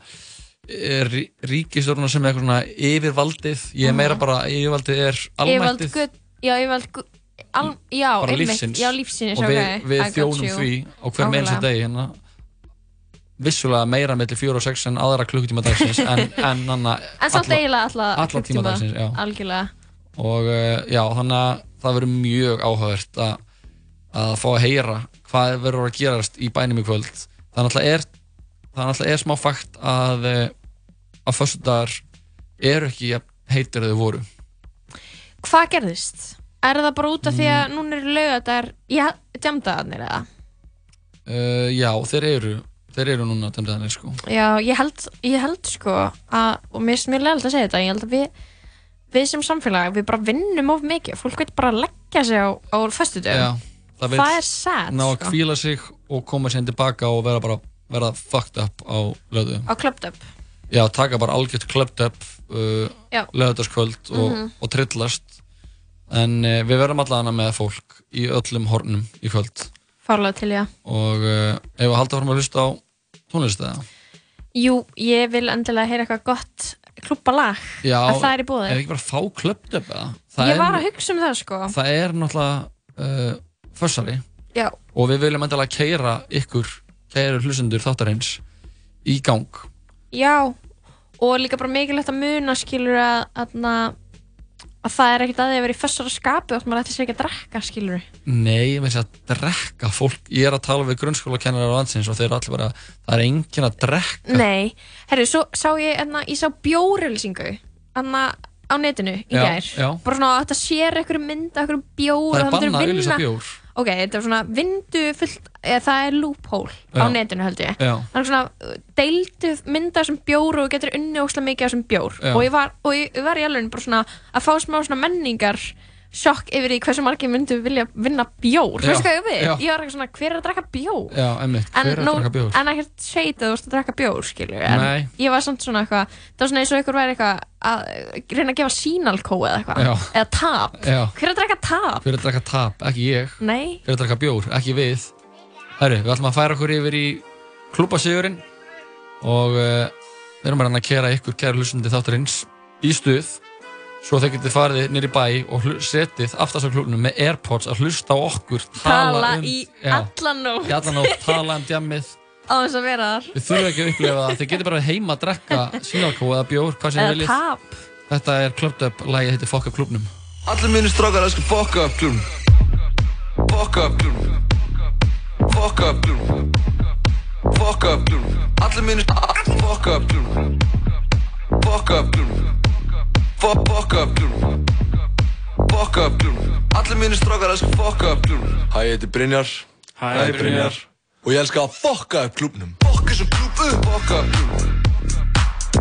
rí, ríkistjórna sem er eitthvað svona yfirvaldið. Ég er meira bara, yfirvaldið er Yfirvald almættið guð, já, yfirvald al, já, bara lífsins já, lífsins, og við, ok, við þjónum you. því á hver einsta Nákvæmlega. degi hérna. Vissulega meira mellir 4 og 6 en aðra klukkutíma dagsins en, en anna, En samt eiginlega alla, alla klukktíma, tíma dagsins, já. Algjörlega, og uh, já, þannig að það verður mjög áhugavert að, að fá að heyra hvað verður að gerast í bænum í kvöld. Þannig að er, þannig að er smá fakt að uh, að föstudagar eru ekki heitir að þau voru hvað gerðist? Er það bara út af því Mm. að núna eru laugadar, já, jamdaðarnir eða? uh, já, þeir eru þeir eru núna töndaðanir sko Já, ég held, ég held sko að, og mér finnst mjög leiðilegt að segja þetta, ég held að við, við sem samfélag, við bara vinnum of mikið, fólk veit bara að leggja sig á, á já, það, Það er sad, ná að sko. kvíla sig og koma sér tilbaka og vera bara vera fucked up á löðu Á klöptöp. já, taka bara algjört clubbed up uh, Já. löðarskvöld og, Mhm. og trillast en uh, við verðum allavega með fólk í öllum hornum í kvöld Fárlega til, já. og uh, ef við halda fram að hlusta á tónlist eða Jú, ég vil endilega heyra eitthvað gott klúbbalag, já, að það er í búið. er ekki bara að fá clubbed up eða það Ég er, var að hugsa um það sko. það er náttúrulega uh, fössari Já, og við viljum endilega keira ykkur kæru hlustendur þáttarins í gang já, og líka bara mikilvægt að muna skilur að, að, að það er ekkert að því að vera í fössara skapi og að maður ætti sér ekki að drekka skilur. Nei, ég veist að drekka fólk Ég er að tala við grunnskólakennarar á landsins og þeir eru allir bara, það er enginn að drekka Nei, herru, svo sá ég, enna, ég sá bjórelsingu enna, á netinu í gær. Bara svona að þetta sér eitthvað mynd eitthvað bjór. Það er bannað að vinna- bjór Ok, þetta er svona vindu fullt, eða það er loophole á netinu held ég. Já. Er svona uh, deildu mynda sem bjór og getur unni óslega mikið af þessum bjór. Já. Og ég var, og ég var í alveg bara svona að fá smá svona menningar sjokk yfir því hversu margir myndu vilja vinna bjór. Þú veist hvað ég við? já. Ég var eitthvað svona, hver er að drekka bjór? Já, einmitt, hver er að nú, drekka bjór? en ekkert sveit að þú veist að drekka bjór, skilju. En Nei. ég var samt svona eitthvað, það var svona eins og ykkur væri eitthvað að reyna að gefa sínalkó eða eitthvað. Eða tap. Já. Hver er að drekka tap? Hver er að drekka tap? Ekki ég Nei. Hver er að drekka bjór? Ekki við Herru, við ætlum að færa okkur yfir í klúbasigurinn og uh, við erum bara að kera ykkur kæru hlustundi þáttarins í stuð svo þeir getið farið nýri bæ og setið aftast á klúbnum með Airpods að hlusta á okkur tala, Tala um í já, allan nótt. í allan tala um djammið. Á þess að vera þar. Við þurfum ekki að upplifa það, þið getur bara heima að drekka sínalkó eða bjór, hvað sem þið viljið. Þetta er Clubbed Up, lagið heitir Fuck Up klubnum. Allir mínir strákar elskar fuck up klubn Fuck up klubn Fuck up klubn Fuck up klubn Allir mínir Fuck up klubn Fuck up klubn Fuck fuck up klubn Fuck up klubn Allir mínir strákar elskar fuck up klubn Hæ, ég heiti Brynjar Hæ, ég heiti Brynjar Og ég elska að fokka upp klubnum Fokk þessum klub upp Fuck up klubn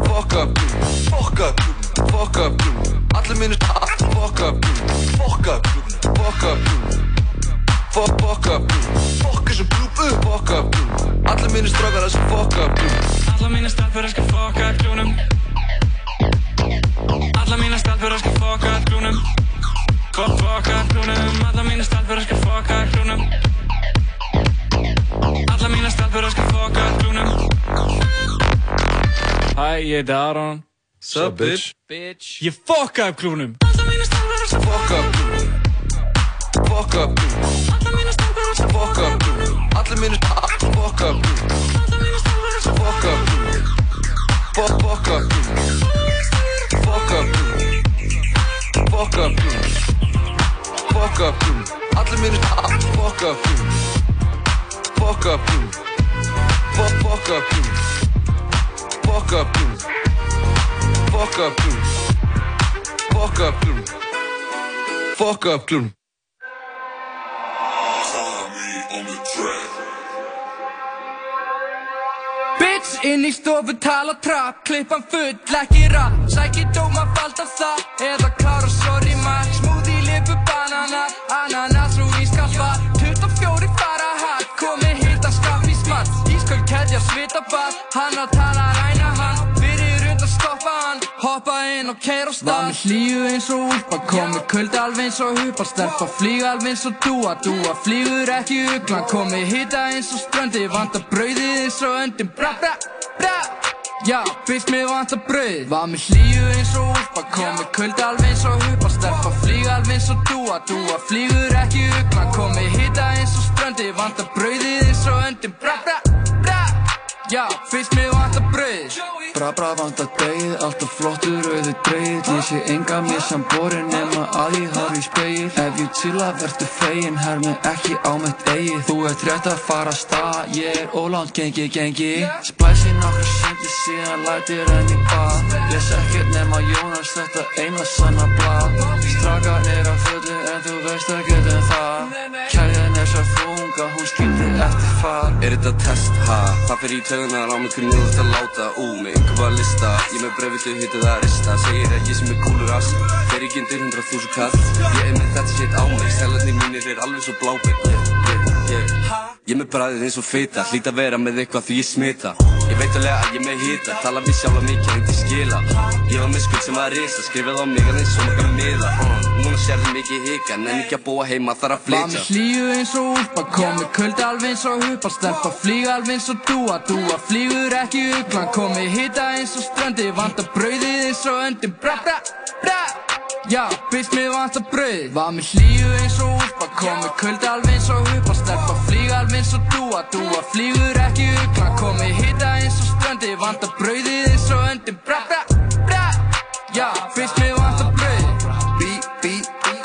Fuck up klubn Fuck up klubn Fuck up klubn Allir mínir Fuck up klubn Fuck up klubn Fuck up klubn Fuck, fuck up klubn Fuck þessum klub upp Fuck up klubn Allir mínir strákar elskar fuck up klubn Alla mína stelpur elskar fokka klúnum Alla mína stelpur elskar fokka klúnum Fokka klúnum Alla mína stelpur elskar fokka klúnum Alla mína stelpur elskar fokka klúnum ég heiti Aron. Sup, bitch? Bitch. Ég fokka upp klúnum. Fuck up Fuck up Fuck up Allir mínir Fuck up Fuck up Fuck fuck up Fuck up Fuck up Fuck up Allir mínir Fuck up Fuck up Fuck fuck up Fuck up Fuck up Fuck up Fuck up klún Bitch inn í stofu tala trapp Klippan full, ekki rap. Sæki dóma falda það Eða klára sorry maður Smoothie, lipu, banana Ananas og ískappa 24 fara hatt Komi hitta skaff í smatt Ísköld keðja svita ball Hann að tala ræna Hoppa inn og keira á stað. Var með hlýju eins og úlpa Komi kuldi alveg eins og hupa Stelpa flýga alveg eins og dúa Dúa flýgur ekki uglan. Komi hitta eins og ströndi Vanda brauðið eins og öndin. Bra bra bra. Já, bitch mér vanta brauð Var með hlýju eins og úlpa Komi kuldi alveg eins og hupa Stelpa flýga alveg eins og dúa Dúa flýgur ekki uglan. Komi hitta eins og ströndi Vanda brauðið eins og öndin. Bra bra Já, fyrst mér vantar brauð Bra bra vantar degið, alltaf flottur auðu dreigið Ég sé enga missan borin nema að ég horf í speil Ef ég chilla verður fegin, hermi ekki á mitt eigið. Þú ert rétt að fara að stað, ég er ólánt gengi gengi. Splæsi nokkur sendi síðan lætir enn í bað Les ekkert nema Jónas þetta eina sanna blað. Strakar er að fullu en þú veist ekkert um það hún skildi eftir far Er þetta test, ha? Fyrir í tögunar á mig ert að láta Ú, með bara lista Ég með brefið þau hittu það að rista Segir ég sem er kúlur ass Fer ekki undir hundra þúsund kall Ég er með þetta shit á mig Sælarnir mínir er alveg svo blábætt yeah, yeah, yeah. Ég með bræðið eins og fita Hlýt að vera með eitthvað því ég smita. Ég veit alveg að ég með hita Tala við sjálfa mikið en til skila. Ég var með skuld sem var risa Skrifið á mig aðeins svo makka miða. Núna sérðu mikið hika Nenni ekki að búa heima þar að Var með flytja hlýju eins og úlpa Komi kuldi alveg eins og hupa Stelpa flýga alveg eins og dúa Dúa flýgur ekki uglan Komi hitta eins og ströndi Vanda brauðið eins og öndin. Bra bra Já, bitch mér vantar brauð. Var með hlýju eins og úlpa. Komi kuldi alveg eins og hupa Stelpa flýga alveg eins og dúa. Dúa flýgur ekki uglan Komi hitta eins og ströndi. Vanda brauðið eins og öndin. Bra bra bra. Já, bitch mér vantar brauð. Bí, bí,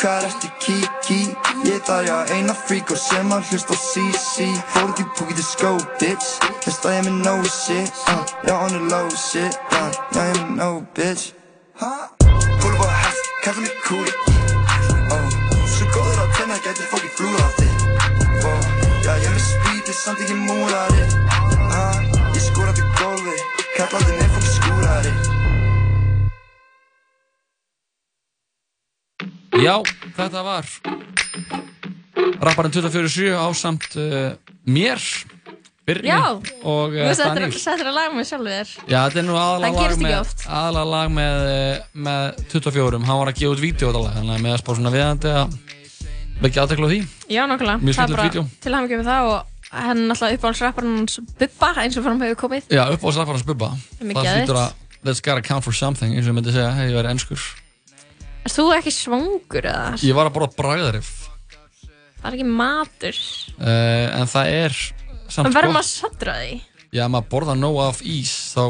hvað ertu? Kiki? Ég þarf já eina frík og sem að hlusta á CC Fóruð í púkið skó, bitch Veist að ég er með no shit, uh, já on the low shit, uh, já ég er með no bitch. Fóruð kalla mig kúli uh, Svo góður á tenna, gæti fólki flúða á þig uh, Já ég er með spítið, samt ekki múlari uh, Ég skóraði gólfi, kallaði mig fólki skúrari Já, þetta var rapparinn 24-7 ásamt uh, mér, Birni Já, og þú uh, settir Daniel. settir að laga með sjálfur þér Já, þetta er nú Það aðalega lag, gerist ekki með, oft. aðalega lag með, eh, með 24, hann var að gefa út vídeo þetta lag, þannig að með að spá svona viðandi að vekja aðtekla á því. Já, nokkulega Mjög Það er skemmtilegt vídeó. Til hann með það og hann er alltaf uppáhaldsrapparinn hans Bubba eins og fram hefur komið Já, upp á rapparinn Bubba. er mikið Það geðveikt. hlýtur að, let's gotta count for something, eins og ég myndi segja, hei, ég væri ennskur. Erst þú ekki svangur eða? Ég var að borða bragðarif, Það er ekki matur uh, en það er samt Það verður maður að því Já, ef maður borða nóg af ís, þá,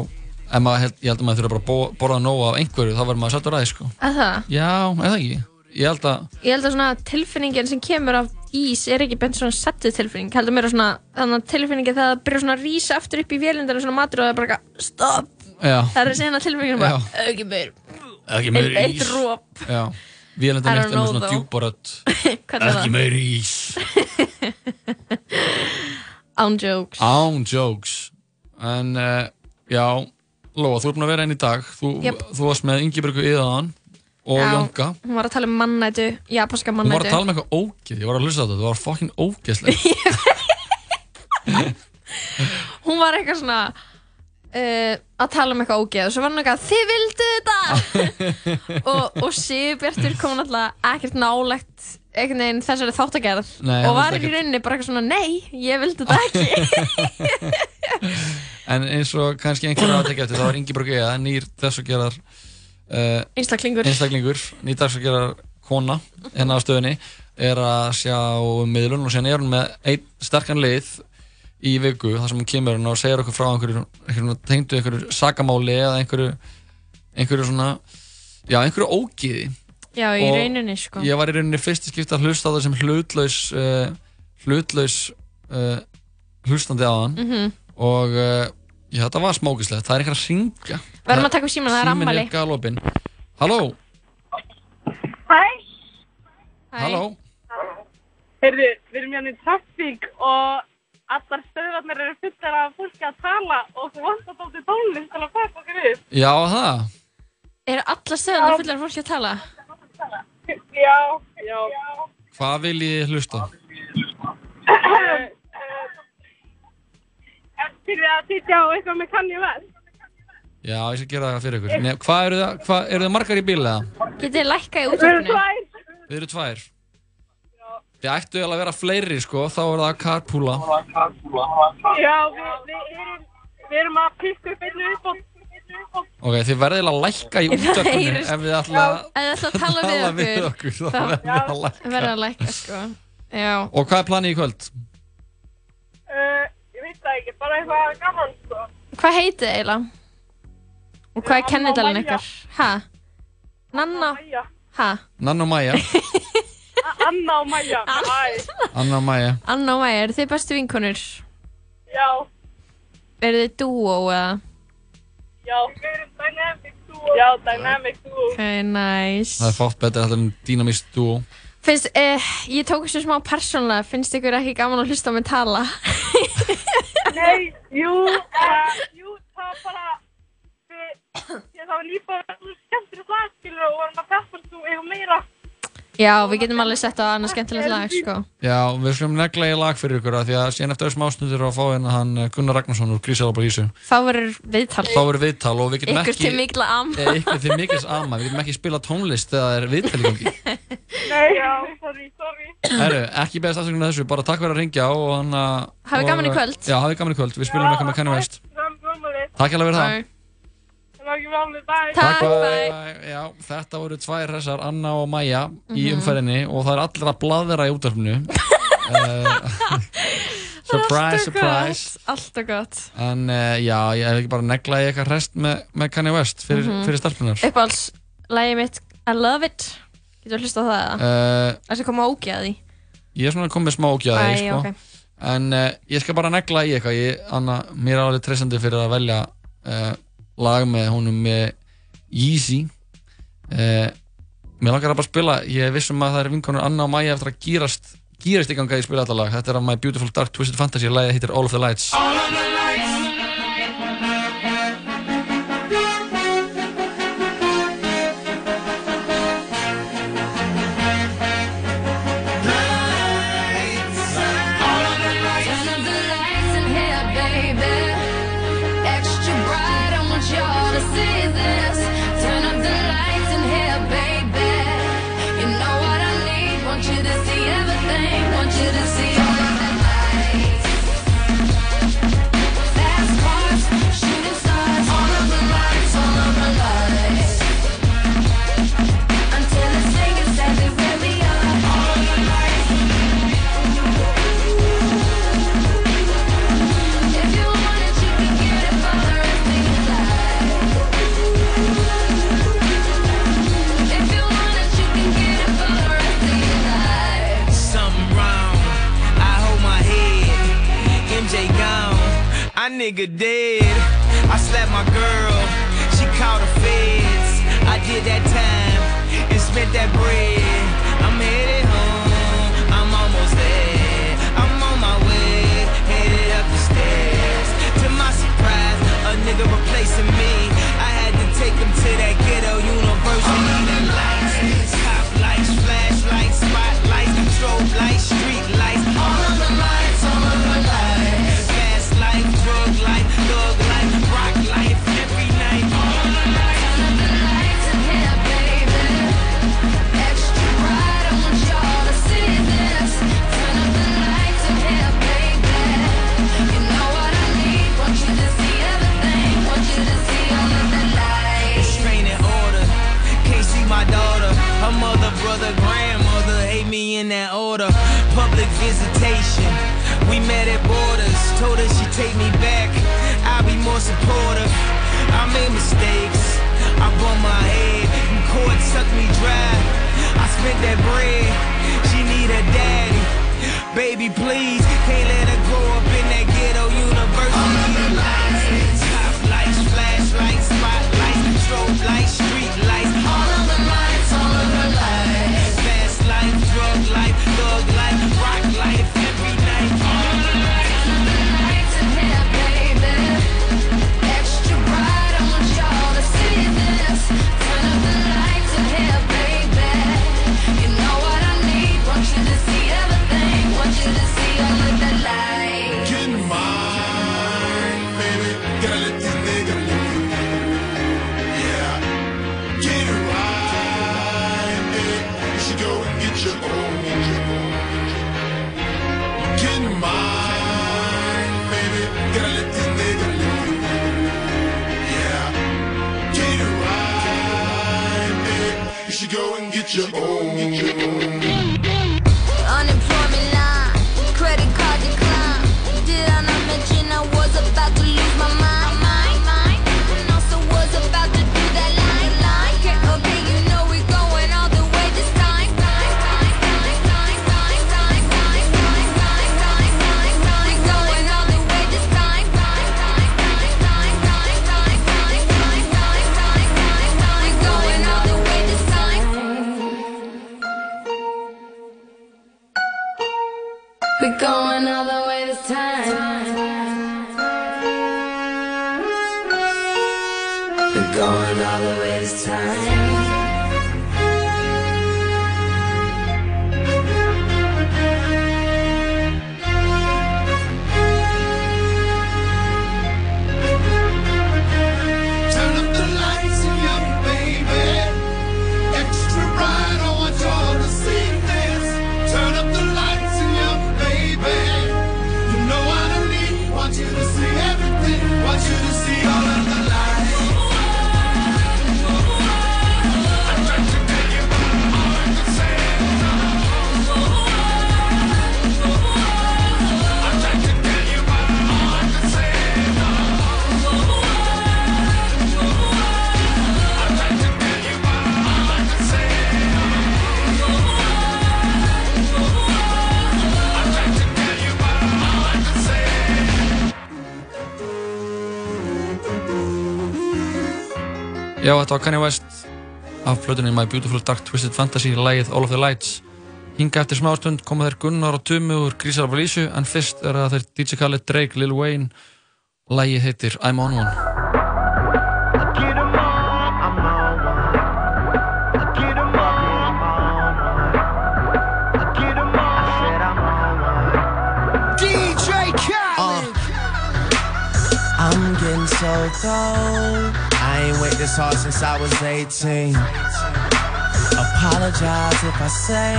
ef maður, held, ég held að maður þurfa bara að bo- borða nóg af einhverju, þá verður maður að því, sko. Að það? Já, eða ekki. Ég held að, Ég held að svona tilfinningin sem kemur af ís er ekki beint svona settu tilfinning heldur mér að svona þannig að tilfinningin þegar það byrjar svona að rísa aftur upp í vélindar og svona matur og það er bara eitthvað, stopp já. það er sena tilfinningin bara, ekki meir Ekki meiri Eitt- eitt ís. rop. Já, vélendin I don't mitt er með know svona though. djúbarödd. Hvernig er Ekki það? meiri ís. án jokes Án jokes. En, uh, já, Lóa, þú er búin að vera einn í dag. Þú, Jep. þú varst með Ingeborgu Íðaðan og Já, Jónka. hún var að tala um mannætu, japanska Hún var mannætu að tala um eitthvað ógeð, ég var að hlusta á þetta, það var fucking ógeðslega. hún var eitthvað svona uh, að tala um eitthvað ógeð og svo var hún eitthvað, þið vildu þetta og, og Sigurbjartur kom náttúrulega ekkert nálegt einhvern veginn þessari þáttagerð Nei, og var í rauninni bara eitthvað svona, nei, ég vildi þetta ekki en eins og kannski einhverja að tekja eftir þá er Ingeborg Ega, nýr þess að gera uh, Einstaklingur. einstaklingur nýr þess að gera kona hérna á stöðinni er að sjá um miðlun og síðan er hún með einn sterkan lið í viku þar sem hún kemur hérna og segir okkur frá einhverju, einhverju tengdu einhverju sakamáli eða einhverju einhverju svona já, einhverju ógiði Já, í Og rauninni, sko. ég var í rauninni fyrst í skipta að hlusta á það sem hlutlaus uh, hlutlaus uh, hlustandi á hann Mhm. og uh, já, þetta var smókislegt, það er eitthvað að ringja Verðum að taka upp símann, það er Síminn ammali. er galopin Halló, Hæ, halló heyrðu, við erum hérna í trafík og allar stöðvarnir eru fullar af fólki að tala og þú vantar þátti tónlist til að fæta okkur upp. Já, það Eru alla stöðunar fullar af fólki að tala? Já, já. Hvað vil ég hlusta? Eftir að sitja á eitthvað með Kanye West. Já, ég skal gera það fyrir ykkur Nei, Hvað eru það, hvað, eru það margar í bíl eða? Getið þið lækkað í Við erum tvær. Við eru tvær Þið ættu eiginlega að vera fleiri sko, þá er það að carpoola Já, við, við, erum, við erum að pikka upp einu uppátt. Ok, þið verðið að lækka í heyrist- ef þið ætla að tala við okkur, við okkur þá verðið að lækka sko. Já. Og hvað er planið í kvöld? Uh, ég veit það ekki, bara eitthvað gaman, sko. Hvað heitið eiginlega? Og hvað er kennidalinn Maja. ykkar? Ha? Nanna? Ha? Nanna og Maja Anna og Maja, hæ. Anna og Maja Anna og Maja, eru þið bestu vinkonur? Já, Eru þið dúó eða? Já. Við erum dynamic duo. Já, dynamic duo. Ok, nice. Það er fátt betur heldur en dýnamist duo Finnst, uh, ég tók þessu smá persónlega, finnst ykkur ekki gaman að hlusta á mig tala? Nei, jú, uh, jú, það var bara, við, ég það var líka skemmtileg lag, skilur, og varum að peppast þú eitthvað meira. Já, við getum alveg sett á annað skemmtilegt lag, sko. Já, við skulum negla í lag fyrir ykkur af því að síðan eftir þessum ástundur að fá hérna hann eh, Gunnar Ragnarsson úr Grísalabra Ísu Þá verður viðtal. Þá verður viðtal og við getum Ykkur ekki til mikla am. Eh, Ykkur til mikils ama, við getum ekki spila tónlist þegar það er viðtal í gangi Nei, já, sorry, sorry. Herru, ekki beðast afsökunar þessu, bara takk fyrir að ringja og hann að Hafið gaman í kvöld. Já, hafið gaman í kvöld, við Takk það Það bye. Já, þetta voru tvær hressar, Anna og Maja í Mhm. umferðinni og það er allir að bladra í útvarpinu uh, Surprise, surprise Alltaf gott. En uh, já, ég hef ekki bara negla í eitthvað rest með, með Kanye West fyrir, Mhm. fyrir stelpunar Uppáhalds, lagið mitt, I love it. Getur þú hlusta á það eða? uh, Það sem koma því. Ég er svona komið smá ógjaði Æ, sko. ok. En uh, ég skal bara negla í eitthvað ég, Anna, Mér er alveg treystandi fyrir að velja uh, lag með honum með Yeezy. Uh, Mér langar að bara spila Ég vissum að það er vinkonur Anna og Maja eftir að gýrast gýrast í ganga í spila þetta lag. Þetta er af My Beautiful Dark Twisted Fantasy Lagið heitir All of the Lights nigga dead. I slapped my girl. She called the feds. I did that time and spent that bread. I'm headed home. I'm almost there. I'm on my way. Headed up the stairs. To my surprise, a nigga replacing me. Þetta var Kanye West. Af plötunni My Beautiful Dark Twisted Fantasy lægið All of the Lights. Hinga eftir smástund koma þeir Gunnar og Tumu úr Grísar af Lísu en fyrst er það þeir DJ Khaled, Drake, Lil Wayne. Lægið heitir I'm On One. DJ Khaled. I'm getting so cold. This hard since I was 18. Apologize if I say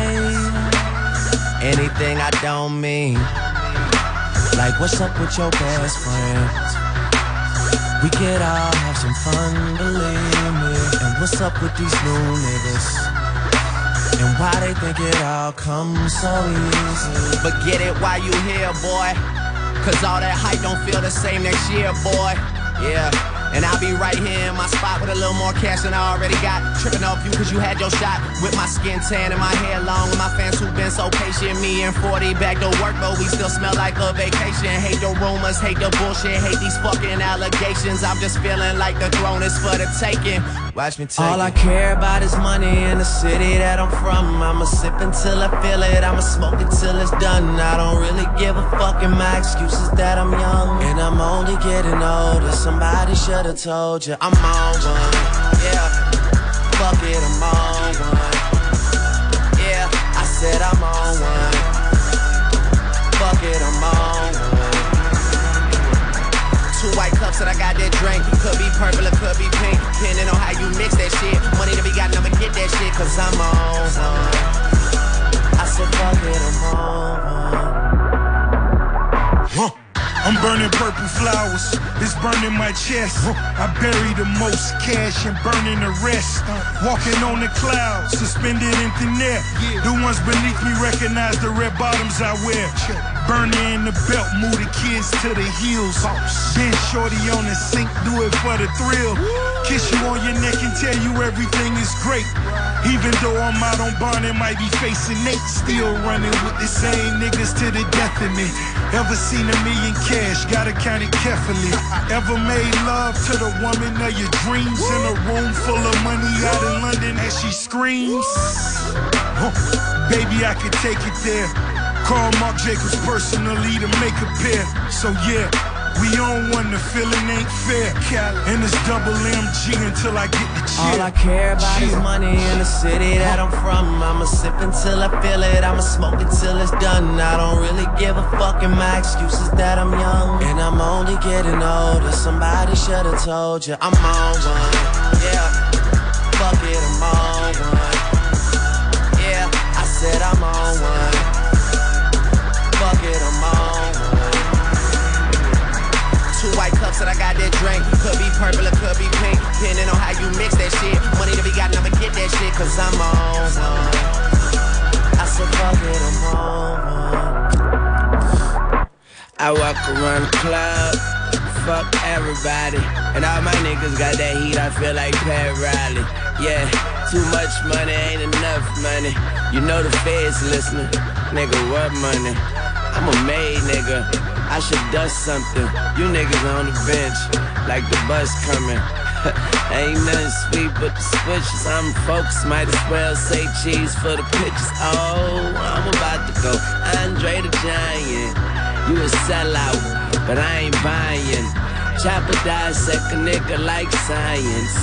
anything I don't mean. Like, what's up with your best friend? We could all have some fun, believe me. And what's up with these new niggas? And why they think it all comes so easy? But get it while you here, boy. Cause all that hype don't feel the same next year, boy. Yeah. And I'll be right here in my spot with a little more cash than I already got. Tripping off you cause you had your shot. With my skin tan and my hair long. With my fans who've been so patient. Me and 40 back to work, but we still smell like a vacation. Hate the rumors, hate the bullshit, hate these fucking allegations. I'm just feeling like the throne is for the taking. Watch me take All I care about is money in the city that I'm from. I'ma sip until I feel it, I'ma smoke it till it's done. I don't really give a fuck, and my excuse is that I'm young. And I'm only getting older. Somebody should've told you I'm on one. Yeah, fuck it, I'm on one. Yeah, I said I'm on one. Fuck it, I'm on white cups and I got that drink. Could be purple or could be pink. Depending on how you mix that shit. Money to be got, I'ma get that shit. Cause I'm on one. I said fuck it, I'm on one. I'm burning purple flowers, it's burning my chest. I bury the most cash and burning the rest. Uh. Walking on the clouds, suspended in thin air. The ones beneath me recognize the red bottoms I wear. Burning in the belt, move the kids to the heels. Been shorty on the sink, do it for the thrill. Kiss you on your neck and tell you everything is great. Even though I'm out on bond and might be facing Nate, still running with the same niggas to the death of me. Ever seen a million cash? Gotta count it carefully. Ever made love to the woman of your dreams in a room full of money out in London as she screams? Huh. Baby, I could take it there. Call Mark Jacobs personally to make a pair. So yeah, we on one, the feeling ain't fair. And it's double MG until I get the cheer. All I care about is money in the city that I'm from. I'ma sip until I feel it, I'ma smoke it till it's done. I don't really give a fuck, and my excuse is that I'm young. And I'm only getting older. Somebody should've told you I'm on one. Yeah, fuck it, I'm on one. Yeah, I said I'm on one. White I got that drink. Could be purple or could be pink. Depending on how you mix that shit. Money to be got, I'ma get that shit. Cause I'm on one. I said, fuck it, I'm on one. I walk around the club, fuck everybody. And all my niggas got that heat, I feel like Pat Riley. Yeah, too much money ain't enough money. You know the feds listening. Nigga, what money? I'm a made nigga. I should dust something. You niggas on the bench, like the bus coming. Ain't nothing sweet but the switches. I'm focused, might as well say cheese for the pictures. Oh, I'm about to go Andre the Giant. You a sellout, but I ain't buying. Chopper dissect a nigga like science.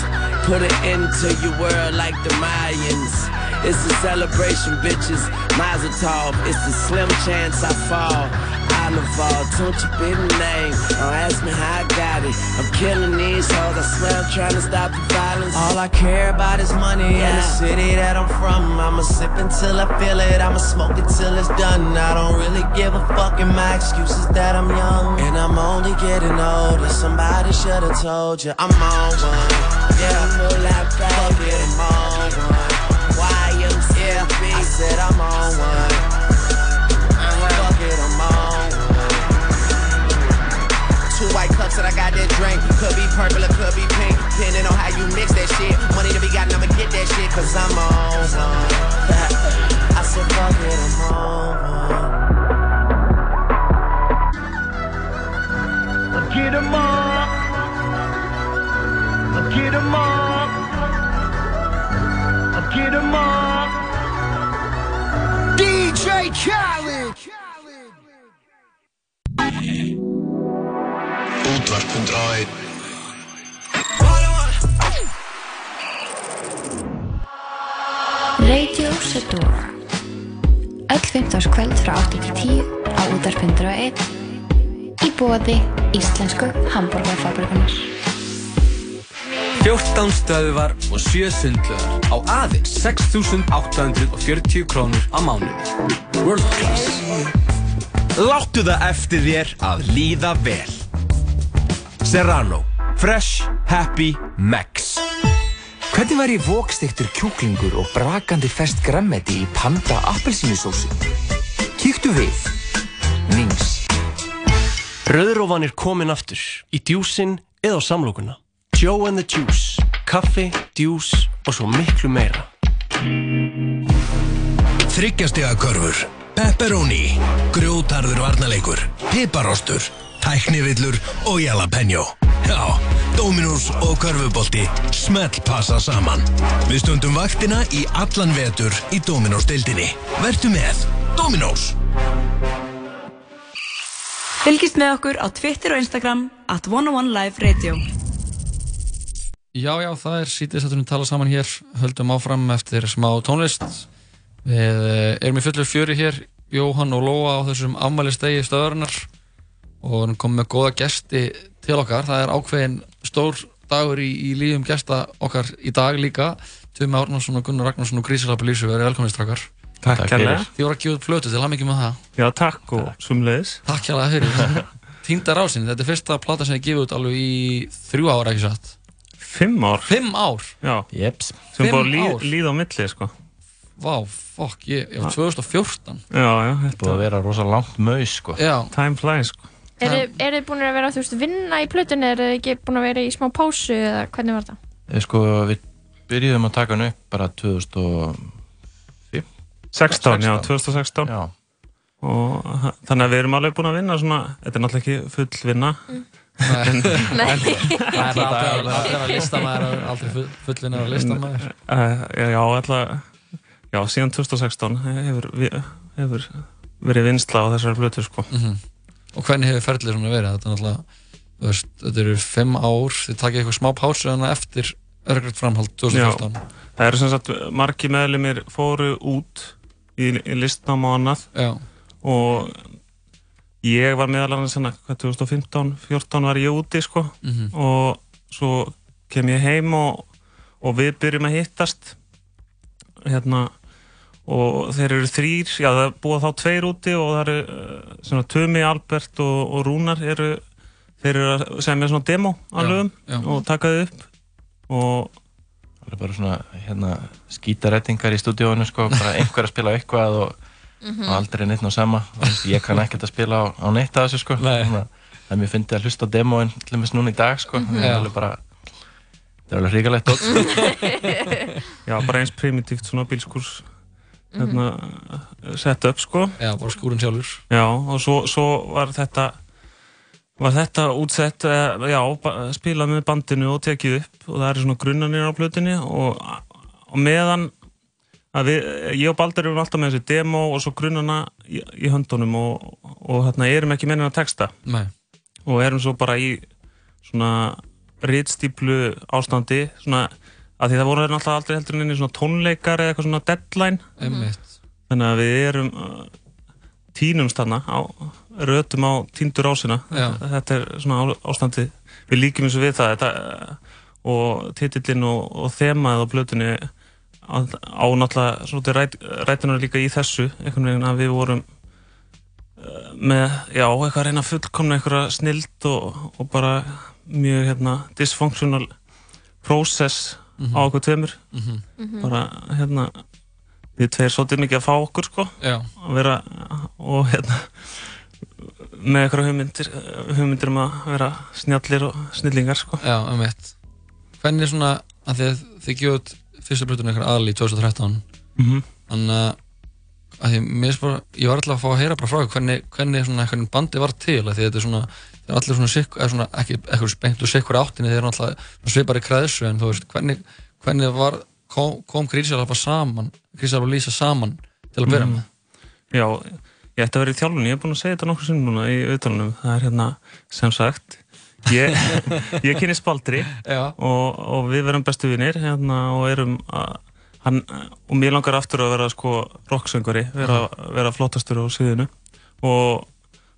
Put it into your world like the Mayans. It's a celebration, bitches. Mazel tov. It's a slim chance I fall. Don't you be the name. Don't ask me how I got it. I'm killing these hoes. I swear I'm trying to stop the violence. All I care about is money and the city that I'm from. I'ma sip until I feel it, I'ma smoke it till it's done. I don't really give a fuck, and my excuse is that I'm young. And I'm only getting older. Somebody should've told you I'm on one. Yeah, fuck it, I'm on one. Yeah, I said I'm on one. White cups that I got that drink. Could be purple or could be pink. Depending on how you mix that shit. Money to be got, I'ma get that shit. Cause I'm on one. I said, fuck it, I'm on one. Get 'em up. Get 'em up. Get 'em up. DJ Khaled 101 Radio Sedora Öll 15. kvöld frá 8 til 10 á útarpundur og 1 í bóði Íslensku Hamburgerfabrikunar 14 stöðuvar og 7 sundlöðar á aðeins 6.840 krónur á mánuði. World Class. Láttu það eftir þér að líða vel. Serrano. Fresh, happy, max. Hvernig væri vókstiktur kjúklingur og brakandi fest grammeti í panda appelsínusósu? Kíktu við. Nings. Rauðrófan er komin aftur í djúsin eða á samlokuna. Joe and the Juice, kaffi, djús og svo miklu meira. Þryggjastega körfur, pepperoni, grjótarður varnaleikur, piparostur, tæknivillur og jalapeno. Já, Dominos og körfubolti smell passa saman. Við stundum vaktina í allan vetur í Dominos-deildinni. Vertu með Dominos. Fylgist með okkur á Twitter og Instagram at 101 Live Radio. Já, já, það er sítið að við tala saman hér, höldum áfram eftir smá tónlist. Við eh, erum í fullu fjöri hér, Jóhann og Lóa á þessum afmælistegi stöðurinnar og erum komið með góða gesti til okkar. Það er ákveðin stór dagur í, í lífum gesta okkar í dag líka. Tumi Árnarsson og Gunnar Ragnarsson og Grísalappi Lísu, verið velkomnir strákar. Takk kærlega. Þið voru að gefa út flötu til, það mikið með það. Já, takk og sumleðis. Takk kærlega fyrir. Týnda rásin, þetta er fyrsta plata sem ég gefið út alveg í þrjú ára, ekki satt? Fimm ár? Fimm ár? Já. Jeps. Sem búið að líð, ár. líða á milli, sko. Vá, fokk, ég, ég var 2014. Já, já. Búið að vera rosa langt maus, sko. Já. Time flies, sko. Er þið búin að vera, þú veist, vinna í plötunni, eru þið ekki búin að vera í smá pásu eða hvernig var það? Við sko, við byrjuðum að taka hann upp bara 2005 16, já, 2016. Já. Og þannig að við erum alveg búin að vinna svona, þetta er náttúrulega ekki full vinna. En, Nei. en, Það er aldrei að- listamæður, aldrei full- fullvinnar að listamæður. Uh, já, alltaf, já, síðan 2016 hefur, hefur verið vinsla á þessari blötu, sko. Mhm. Og hvernig hefur ferlið svona verið? Þetta er náttúrulega, þetta eru fimm ár, þið takið eitthvað smá pásu en eftir örgrætt framhald 2014. Já, það eru sem sagt margi meðlumir fóru út í, í listnám og annað Já. og ég var meðal annars hérna, hvað, 2015, 14 var ég úti sko Mhm. og svo kem ég heim og, og við byrjum að hittast hérna og þeir eru þrýr, já það er búið þá tveir úti og það eru uh, svona Tumi, Albert og, og Rúnar eru þeir eru að semja svona demo lögum já. og taka þau upp og Það er bara svona, hérna, skítarettingar í stúdíóinu, sko, bara einhver að spila eitthvað og, Mhm. og aldrei neitt ná sama. Og Ég kann ekkert að spila á, á neitt af þessu, sko. Nei. Það er mér fyndið að hlusta á demóin, til dæmis núna í dag, sko. Mhm. Það er alveg bara, það er alveg hrigalegt dót, sko. Já, bara eins primitíft svona bílskúrs hérna, set up sko. Já, bara skúrin sjálfur. Já, og svo, svo var þetta var þetta útsett eh, já, spilað með bandinu og tekið upp og það eru svona grunnanir á plötunni og, og meðan við, ég og Baldur erum alltaf með þessi demo og svo grunnana í, í höndunum og, og hérna erum ekki mennin að texta. Nei. og erum svo bara í svona ritstíplu ástandi svona að því það voru náttúrulega aldrei heldur en inni svona tónleikar eða eitthvað svona deadline. Einmitt. þannig að við erum uh, tínumst á, rötum á tíndur ásina. Já. þetta er svona ástandi við líkjum eins og við það. Þetta, uh, og titillin og, og þemað á blötunni á, á náttúrulega svolítið ræt, rætunar líka í þessu. Einhvern veginn að við vorum uh, með, já, eitthvað að reyna að fullkomna einhverja snild og, og bara mjög hérna dysfunctional process Mhm. á okkur tveimur Mhm. Mhm. bara hérna við tveir svolítið mikið að fá okkur sko Já. að vera og hérna með eitthvað hugmyndir hugmyndir um að vera snjallir og snillingar sko Já, um eitt. Hvernig svona, að þið, þið gjóðu út fyrstu brutun eitthvað aðal í 2013 Mhm. Þannig að, því, bara, ég var alltaf að fá að heyra bara frá hvernig, hvernig svona, hvernig bandi var til því þetta er svona, er allir svona, sikk, svona ekki eitthvað spengt og sikkur áttinni þeir eru alltaf svipar í kreðsu en þú veist, hvernig, hvernig var, kom, kom Grísalapa saman, Grísalapa Lísa saman til að byrja Mhm. með? Já, ég ætti að vera í þjálfunni, ég er búinn að segja þetta nokkur sinnum núna í auðvitaðunum, það er hérna sem sagt ég, ég kynni Spaldri og, og við verum bestu vinir hérna, og erum að, hann, og mér langar aftur að vera sko rocksöngari, vera, vera flottastur á sviðinu og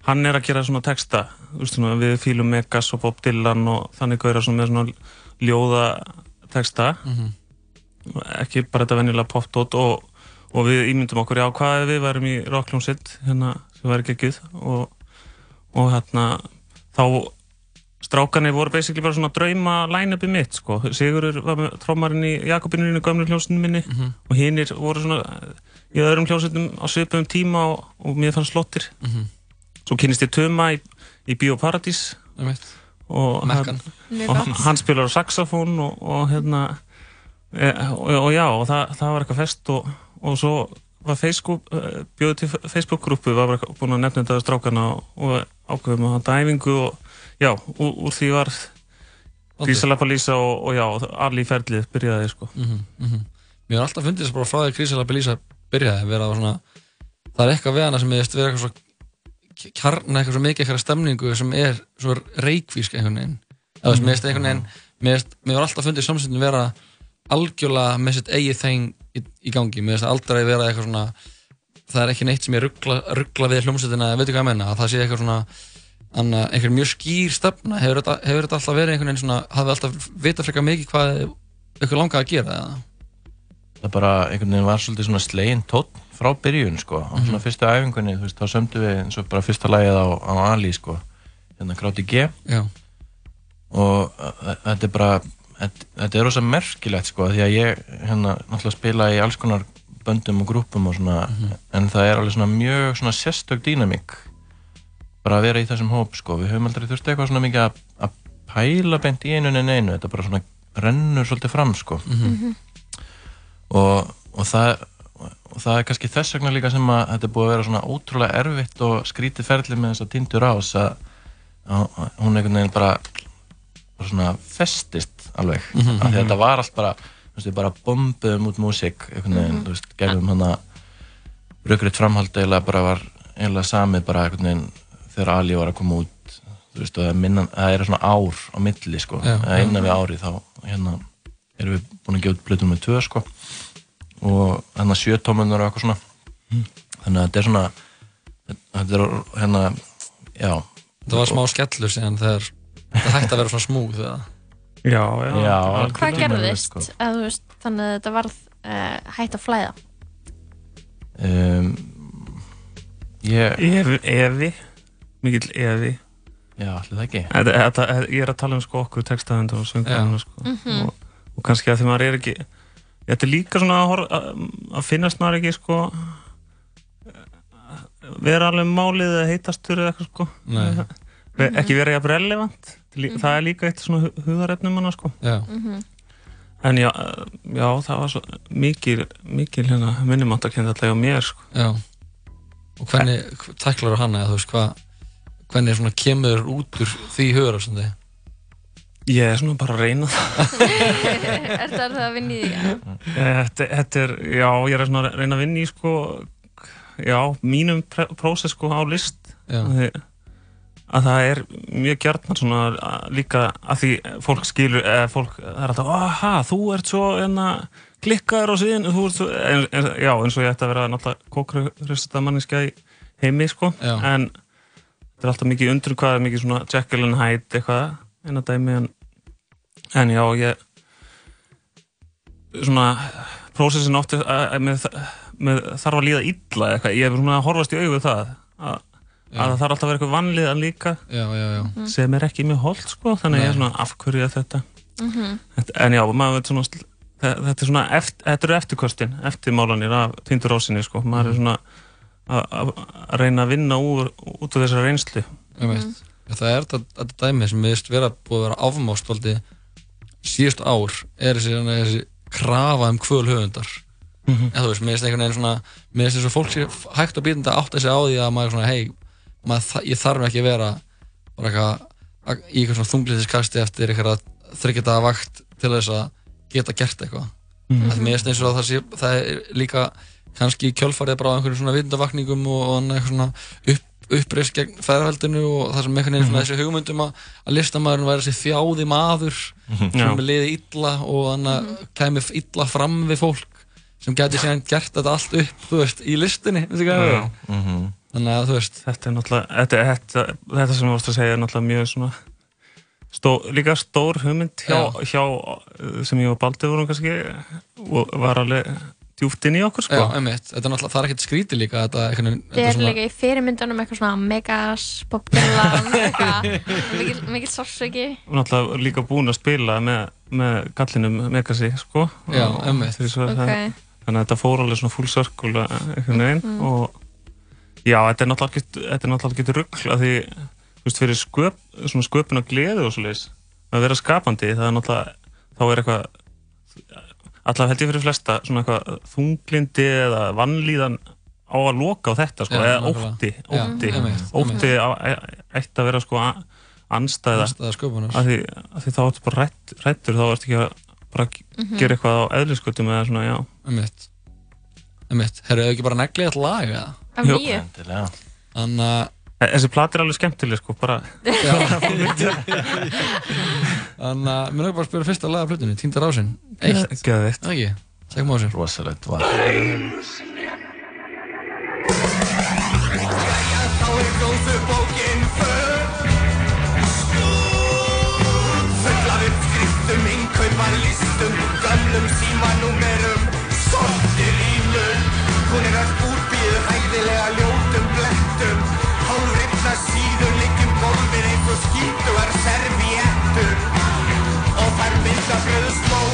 hann er að gera svona texta veist, svona, við fýlum Megas og Bob Dylan og þannig gauðra svona með svona ljóða texta Mhm. ekki bara þetta venjulega popdót og, og við ímyndum okkur já hvað við værum í rockljónsitt hérna sem væri geggjuð og, og hérna þá strákanir voru basically bara svona drauma line-upi mitt sko Sigurður var með trómarinn í Jakobinurinn í gömlu hljómsinu minni Mhm. og hinnir voru svona í öðrum hljómsveitum á svipum tíma og, og mér fannst flottir Mhm. Svo kynist ég Tuma í, í Bíóparadís og og hann, hann spilar á saxofón og, og hérna e, og, og já, og það, það var eitthvað fest og, og svo var Facebook eh, bjóði til Facebook-grúpu, var bara búin að nefna þetta strákana og, ákveðum að handa æfingu og já, úr, úr því var Grísaleppa Lísa og, og já, allir í ferlið byrjaði sko. Mhm, mhm. Mér er alltaf fundið þess bara frá því að Grísalapa Lísa byrjaði að vera svona, það er eitthvað við hana sem ég veist vera eitthvað svo kjarna eitthvað svo mikið eitthvað stemningu sem er svo reikvísk einhvern veginn. Eða mér veist einhvern veginn mér var alltaf fundið samsendin vera algjörlega með sitt eigið þeng í, í gangi, mér veist aldrei vera eitthvað svona það er ekki neitt sem ég ruggla, ruggla við hljómsveitina, veitu hvað ég menna að það sé eitthvað svona anna, einhver mjög skýr stefna, hefur þetta, alltaf verið einhvern veginn svona, hafið alltaf vitað frekar mikið hvað ykkur langaði að gera eða? Það bara einhvern veginn var svolítið svona slegin tótt frá byrjun sko, á svona Mhm. fyrstu æfingunni, þú veist, þá sömdu við eins og bara fyrsta lagið á, á Ali sko, hérna Kráti G. Já. og uh, þetta er bara þetta, er rosa merkilegt sko því að ég hérna náttúrulega spila í alls konar böndum og grúpum og svona en það er alveg svona mjög svona sérstök dýnamík bara að vera í þessum hóp sko. Við höfum aldrei þurft eitthvað svona mikið að, að pæla beint í einu en einu þetta bara svona rennur svolítið fram sko. Mhm. og, og það og það er kannski þess vegna líka sem að þetta er búið að vera svona ótrúlega erfitt og skrítið ferli með þess að týndur ás að, hún einhvern veginn bara, bara svona festist alveg Mhm, af því að mhm. þetta var allt bara veist, bara bombuðum út músík einhvern veginn, Mhm. þú veist, gerðum hann að rökriðt framhald eiginlega bara var eiginlega samið bara einhvern veginn þegar Ali var að koma út þú veist, og það er, minna, það er svona ár á milli sko, eða innan við ári þá hérna erum við búin að gefa út blötu með tvö sko og hérna sjötómunar og eitthvað svona þannig að þetta er svona þetta er hérna já Það var smá skellur síðan þegar þetta hætti að vera svona smúð eða? Já, já. Já, Hvað gerðist sko. að, þú veist, þannig að þetta varð uh, hægt að flæða? um, ég Efi, efi mikill efi Já, allir það ekki þetta, þetta, Ég er að tala um sko okkur textaðundur og söngarinn sko. Mhm. og, og kannski að því maður er ekki Þetta er líka svona að, að, að finnast maður ekki sko vera alveg málið eða heitastur eða eitthvað sko Nei. Ve- ekki vera jafn relevant Lí- það er líka eitt svona hu- hugarefnum hana sko Já. Mhm. en já, já, það var svo mikil, mikil hérna minnumáttakend alltaf á mér sko Já. Og hvernig tæklar hana eða þú veist hvað hvernig svona kemur út úr því þið? Ég er svona bara að reyna það. Er það að vinna í því? Þetta, þetta er, já, ég er svona að reyna að vinna í sko, já, mínum prósess sko á list. Því, að það er mjög gjarnan svona að- líka að því fólk skilur, eða fólk það er alltaf, aha, þú ert svo enna klikkaður á síðan, þú ert svo en, en, já, eins og ég ætti að vera náttúrulega kókröfstata manniska í heimi sko, Já. en þetta er alltaf mikið undur hvað er mikið svona Jekyll and Hyde eitthvað, eina dæmi en, en já, ég svona prósessin oft er að- að með, með þarf að líða illa eða eitthvað, ég er svona að horfast í augu það að, að það þarf alltaf að vera eitthvað vanliðan líka Já, já, já. Mm. sem er ekki mjög holdt sko, þannig að ég er Nei. svona afhverju þetta Mhm. Þetta- en já, maður veit svona þetta er svona, eft, þetta eru eftirkostin eftirmálanir af týndur ásinni sko maður er svona að- að að reyna að vinna úr, út af þessari reynslu Mm -hmm. Það er þetta, dæmi sem miðist vera búið að vera afmástolti síðust ár er þessi, svona þessi krafa um kvöl höfundar Mhm. eða þú veist, miðist einhvern veginn svona miðist þess að fólk sé hægt að átta sig á því að maður er svona, hei, ég þarf ekki að vera bara eitthvað að- í eitthvað svona þunglitiskasti eftir eitthvað þryggjata vakt til þess að geta gert eitthvað mm -hmm. miðist eins og að það, sé, það er líka kannski kjölfarið bara á einhverjum svona vitundavakningum og, og eitthvað svona upp, uppreist gegn fæðarveldinu og það sem einhvern veginn svona þessi hugmyndum að, að listamæðurinn væri þessi þjáði maður Mhm. sem Já. er liði illa og þannig að kæmi illa fram við fólk sem geti síðan gert þetta allt upp þú veist, í listinni við? Mhm. þannig að þú veist þetta er náttúrulega þetta, þetta, þetta sem þú varst að segja er náttúrulega mjög svona stó, líka stór hugmynd hjá, hjá sem ég og Baldur vorum kannski og var alveg djúft inn í okkur sko Já, einmitt, þetta er náttúrulega, það er ekkert skrítið líka þetta, veginn, Þið er líka í fyrirmyndunum eitthvað svona megas, popgirlan, eitthvað, mikil, mikil sársöki. og náttúrulega líka búin að spila með, með gallinum Megasi sko Já, einmitt. svo Ok. það- þannig að þetta fór alveg svona full circle einhvern veginn Mhm. og já, þetta er náttúrulega ekki, þetta er náttúrulega ekki rugg að því, þú veist, fyrir sköp svona sköpun og gleði og svo leis að vera skapandi, það er náttúrulega þá er eitthvað allavega held ég fyrir flesta svona eitthvað þunglindi eða vannlíðan á að loka á þetta sko, Já, eða nákvæmlega. ótti, Já, ótti, ótti e- ætti að vera sko anstæða að því, að því þá ertu bara rætt, rættur þá ertu ekki að bara Mhm. gera eitthvað á eðliskötum eða svona, já. Einmitt. Einmitt, herru, hefur ekki bara neglið eitthvað lag eða? Endilega. Þannig að Þessi plati er alveg skemmtileg sko, bara Þannig að mér er bara að spila fyrsta lag af plötunni, Týndar ásinn Eitt, Geðvitt Það ekki, segjum á þessu. Rosalegt var serviettur og þær mynda bröðslóð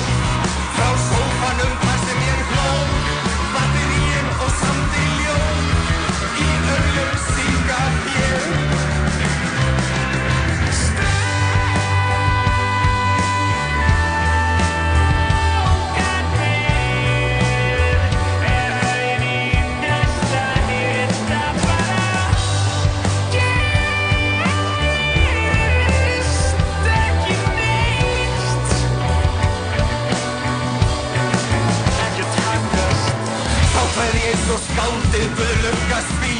svo skáldið Guðlukka spí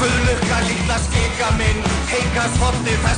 Guðlukka lítla skika minn Heikast hotni þar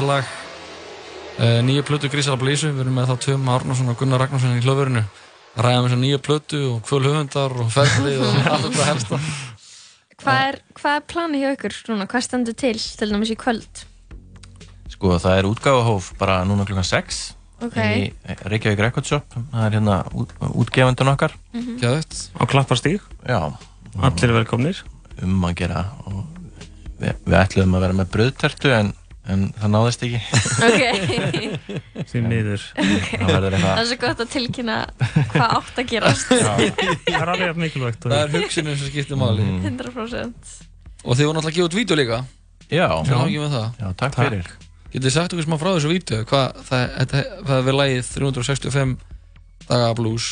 titillag uh, Nýja plötu Grísala Blísu. Við erum með þá Tuma Árnason og Gunnar Ragnarsson í hlöfurinu Ræðum þessar nýja plötu og kvöl höfundar og ferðlið og allt þetta helsta. Hvað er, hvað er planið hjá ykkur núna? Hvað stendur til, til dæmis í kvöld? Sko það er útgáfahóf bara núna klukkan 6 Ok. í Reykjavík Record Shop. Það er hérna út, útgefandun okkar. Mhm. Gæðut Á klapparstíg Já. Allir velkomnir. Um að gera og við, við ætluðum að vera með bröðtertu en, en það náðist ekki. Ok. Því miður. Það verður Það er svo gott að tilkynna hvað átt að gerast. Það er alveg mikilvægt Það er hugsunum sem skiptir máli. Mm. 100%. Og þið voru náttúrulega að gefa út vídeo líka. Já. Það. Já, takk fyrir. Getið þið sagt okkur smá frá þessu vídeo? Hvað, það, þetta, það er við lagið 365 daga blues.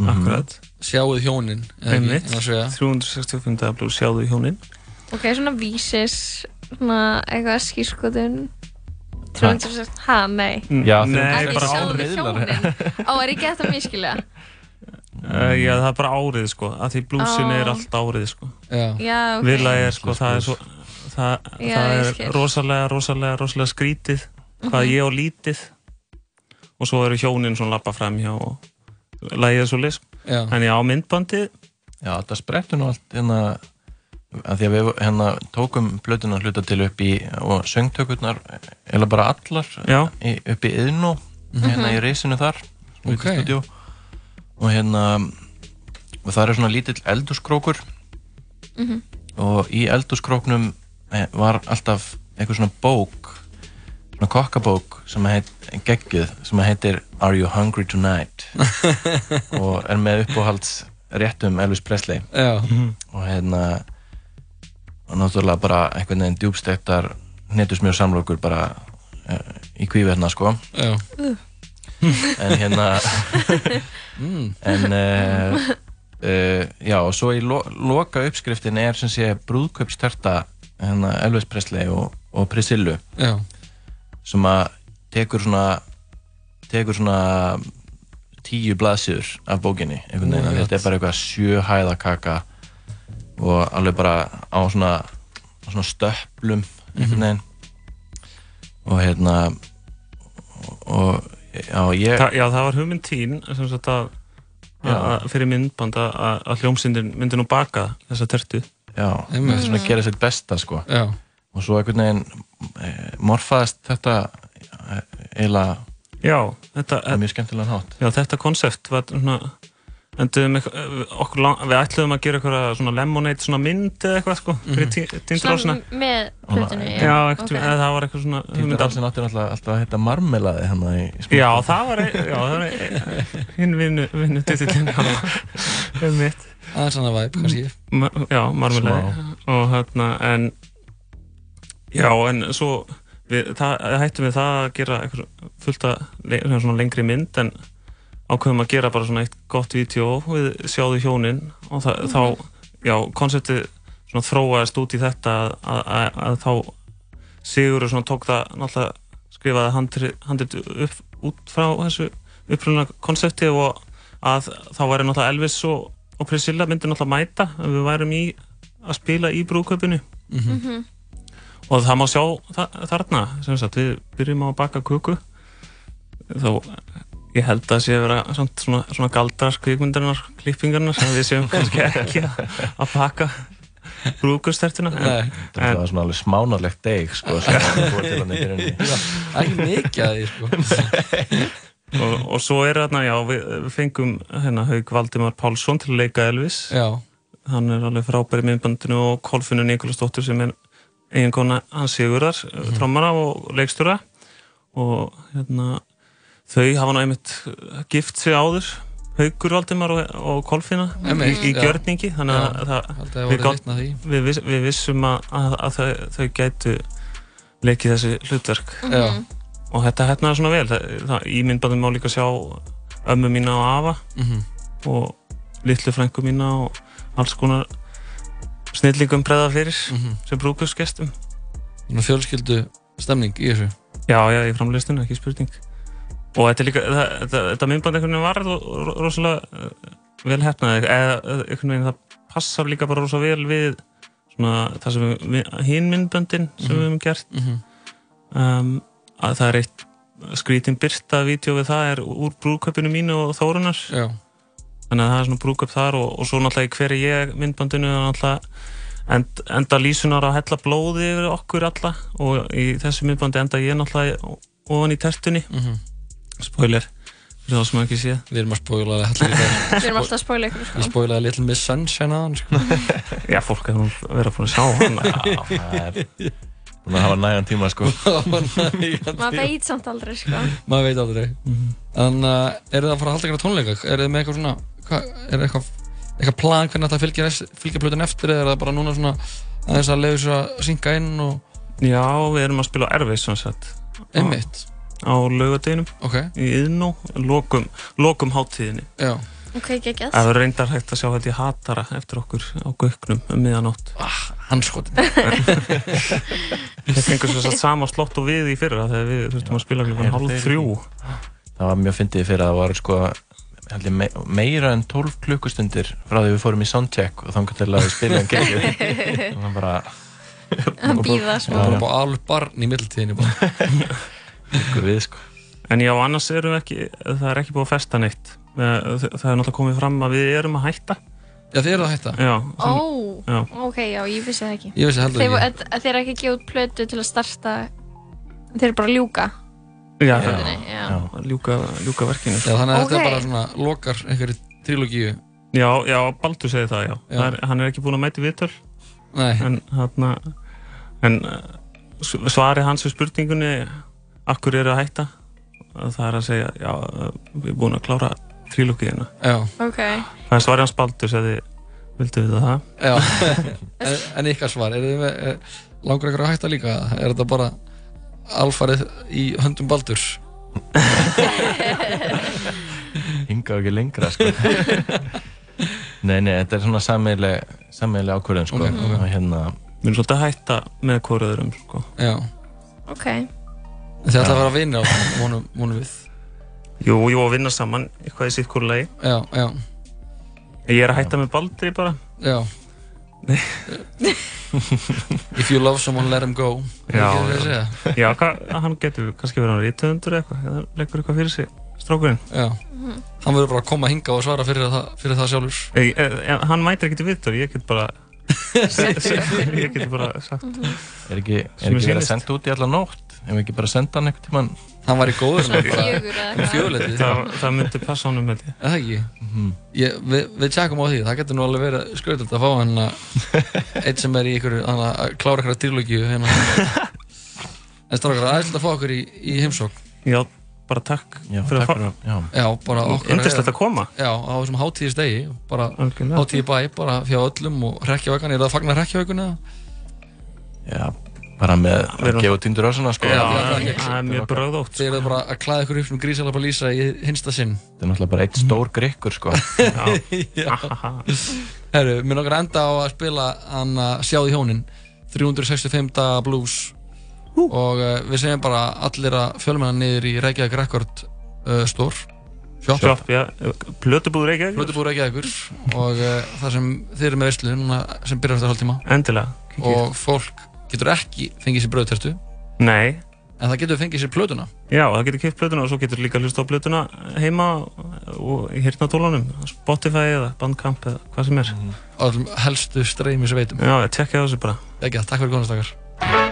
Akkurat. Sjáuð hjónin eða ekki, Einmitt, inn að segja. 365 dagar blús sjáðu hjónin. Ok, svona vísis, svona eitthvað skýrskotun. 360, ha, nei. Já, Að nei, ég bara sjáðu árið hjónin. Ó, er ekki þetta miskilega? Uh, já, það er bara árið sko, að því blúsin Ó. er allt árið sko. Já, Já, ok. Vilagi er sko, það er svo, það, Já, það ég er rosalega, rosalega, rosalega skrítið, hvað Mhm. ég á lítið og svo eru hjónin svona lappa fram hjá og lagið er svo lism. Já. En já, myndbandið, Já, þetta sprettur nú allt hérna að því að við hérna tókum plötuna hluta til upp í og söngtökurnar eða bara allar í, upp í Iðnó Mhm. hérna í reysinu þar út í Ok. stúdíó. og hérna og það er svona lítill eldurskrókur Mhm. og í eldurskróknum eh, var alltaf eitthvað svona bók svona kokkabók sem heit geggjuð sem heitir Are You Hungry Tonight og er með uppáhalds réttum Elvis Presley Já. og hérna og náttúrulega bara einhvern veginn djúbstektar hnetusmjör samlokur bara uh, í kvíverna sko Já. en hérna en uh, uh, já og svo í lo loka uppskriftin er sem sé brúðkaupsterta hérna Elvis Presley og, og Priscillu Já. sem að tekur svona tekur svona tíu blaðsjur af bókinni einhvern veginn, þetta er bara eitthvað sjöhæða kaka og alveg bara á svona, svona stöplum einhvern veginn. Og hérna og, og já, ég Þa, já, það var hugmynd tín sem sagt að, Já. að fyrir myndband að, að- hljómsindin myndi nú baka þessa tertu. Já, þetta er svona að gera sitt besta sko. Já. og svo einhvern veginn e, morfaðist þetta e, eiginlega Já, þetta á mjög skemmtilegan hátt. Já, þetta konsept var svona okkur, lang- við ætluðum að gera eitthvað svona lemonade, svona mynd eða eitthvað sko, fyrir Mhm. tindrásina Svona með plötunni, já. Já, eitthvað, Ok. eða það var eitthvað svona Tindarálsin átti náttúrulega alltaf að heita marmelaði hann í Já, það var, ein- já, það var ein- hinn vinnu, vinnu titillin um mitt Aðeins annað væp, kannski. Ma, Já, marmelaði Smá. og hérna, en já, en svo við, það, hættum við það að gera eitthvað fullt að le- svona lengri mynd en ákveðum að gera bara svona eitt gott vídeo við sjáðu hjónin og það, þá, já, konseptið svona þróaðist út í þetta að, að, að, að þá Sigurður svona tók það náttúrulega skrifaði handrit upp út frá þessu upprunna konsepti og að þá væri náttúrulega Elvis og, og Priscilla myndi náttúrulega mæta að við værum í að spila í brúköpunu Mhm. og það má sjá þa þarna sem sagt við byrjum á að baka kuku þá ég held að það sé að vera samt svona, svona galdrar kvikmyndarinnar, klippingarnar sem við séum kannski ekki að, að baka brúkustertuna Nei. Það var svona alveg smánarlegt deg sko, sem var búið til hann í byrjunni Ekki mikið að því, sko. og, og svo er þarna, já, við, við fengum hérna Haug Valdimar Pálsson til að leika Elvis Já. hann er alveg frábæri minnbandinu og Kolfinu Nikolasdóttir sem er eiginkona hans Sigurðar, mm trommara og leikstjóra og hérna þau hafa nú einmitt gift sig áður Haugur Valdimar og, og Kolfina Einmitt, í, í gjörningi þannig að Já, það, við, því. við, viss, við vissum að, að, að þau, þau gætu leikið þessi hlutverk Já. og þetta hérna svona vel það, það, í myndbandum má líka sjá ömmu mína og afa Mhm. og litlu frængu mína og alls konar snillingum breða fyrir Mhm. sem brúkusgestum Svona fjölskyldu stemning í þessu. Já, já, í framleystunum, ekki spurning og þetta er líka, þetta, þetta myndband einhvern veginn var ro- ro- rosalega uh, vel hefnað, eða einhvern veginn það passar líka bara rosalega vel við svona það sem við, hinn myndböndin sem Mhm. við hefum gert Mhm. um, að það er eitt skrítin byrta vídeo við það er úr brúköpinu mínu og Þórunar Já. þannig að það er svona brúköp þar og, og svo náttúrulega hver er ég myndbandinu er náttúrulega end, enda lísunar að hella blóði yfir okkur alla og í þessu myndbandi enda ég náttúrulega ofan í tertunni Mhm. Spoiler fyrir þá sem ekki séð Við erum að spoila það allir. Við erum alltaf að spoila ykkur, sko. Ég spoilaði Little Miss Sunshine að hann, sko. Já, fólk hefur verið að búin að sjá hann Já, það er að hafa nægan tíma sko Maður veit samt aldrei, sko. Maður veit aldrei. Mhm. En uh, eru það að fara að halda ykkur tónleika? Er þið með eitthvað svona, hva, er eitthvað, eitthvað plan hvernig þetta fylgja, fylgja plötun eftir eða er það bara núna svona aðeins að leiðu sér að synga inn og... Já, við erum að spila á Erfis sem sagt Einmitt. Á laugadeginum okay. í Iðnó, lokum, lokum hátíðinni Já. Ok, geggjað. Það verður reyndar hægt að sjá þetta í hatara eftir okkur á göknum um miðanótt ah, Hanskotin Við fengum svo sama slott og við í fyrra þegar við þurftum að spila klukkan hálf þrjú Það var mjög fyndið fyrir að það var sko me meira en 12 klukkustundir frá því við fórum í soundcheck og þannig til að við spilum geggjum það var bara Að bíða, sko. Það var bara alveg barn í middeltíðinni bara við sko En já, annars erum við ekki, það er ekki búið að festa neitt Það það er náttúrulega komið fram að við erum að hætta Já, þið eru að hætta? Já, Ó, já. ok, já, ég vissi það ekki. Ég vissi heldur Þeir, ekki. ekki. Þeir eru ekki að út plötu til að starta, þeir eru bara að ljúka. Já, Plötunni, já. Ljúka, ljúka verkinu Já, þannig að þetta Ok. er bara svona lokar einhverju trilogíu Já, já, Baldur segir það, já, Já. Það er, Hann er ekki búin að mæti viðtöl Nei. En, hana, en uh, s- svarið hans við spurningunni Akkur eru að hætta Það er að segja, já, við erum búin að klára trílókiðina Já. Ok. Það er svarið hans Baldur segði Vildu við það? Já, en, en ykkar svar, er þið með, er, langar ykkur að hætta líka? Er þetta bara alfarið í höndum Baldurs? hinga ekki lengra sko Nei, nei, þetta er svona sammeili ákvörðun sko Ok, ok. og hérna Við erum svolítið að hætta með hvora öðrum sko. Já Ok. Þið ætla að vera vinir á það, vonum, vonum við? Jú, jú, að vinna saman eitthvað í sitt hvora lagi. Já, já. Ég er að hætta með Baldri bara. Já. If you love someone, let him go. Já, að já, já hvað, hann getur kannski verið hann rítöfundur eitthvað, eða leggur eitthvað fyrir sig, strókurinn. Já, hann verður bara að koma hinga og svara fyrir það, fyrir það sjálfur. Ei, e, e, hann mætir ekkert í viðtöru, ég get bara, ég get bara sagt. Er ekki, er ekki verið að senda út í alla nótt? Ef ekki bara senda hann einhvern tímann? Hann var í góður fjöguleiti Það, það myndi passa honum held ég. Það ekki ég, við, við tjekkum á því, það getur nú alveg verið skröðult að fá hann að eitt sem er í ykkur, að klára ykkur að dýrlögju hérna en strákar, það er ætla að fá okkur í, í heimsók Já, bara takk Já, fyrir takk fá- að- já. Já, bara okkur Yndislegt að koma. Já, á þessum Algjörlega. hátíði bæ, bara fjá öllum og hrekkjavökan, er það að fagna hrekkjavökunni eða? Já, bara með að gefa tindur össuna sko. Já, það er mjög bröðótt Þið eruð bara að klæða ykkur upp sem grísalapa lýsa í hinsta sinn. Það er náttúrulega bara eitt stór grikkur sko. Já. Herru, mér nokkar enda á að spila hann að sjáði hjónin 365 daga blues. Og uh, við segjum bara allir að fjölmenna niður í Reykjavík Record uh, Store. Shop, Shop, já, Plötubúður Reykjavík Plötubúður Reykjavíkur. Og uh, það sem þið eru með veistlu núna sem byrjar eftir hálftíma. Endilega, kíkið. og fólk getur ekki fengið sér bröðtertu Nei. En það getur fengið sér plötuna. Já, það getur kipt plötuna og svo getur líka hlust á plötuna heima og í hirtnatólunum Spotify eða Bandcamp eða hvað sem er. Á öllum helstu streymi sem veitum. Já, ég tekja þessu bara. Ekki, takk fyrir góðnastakar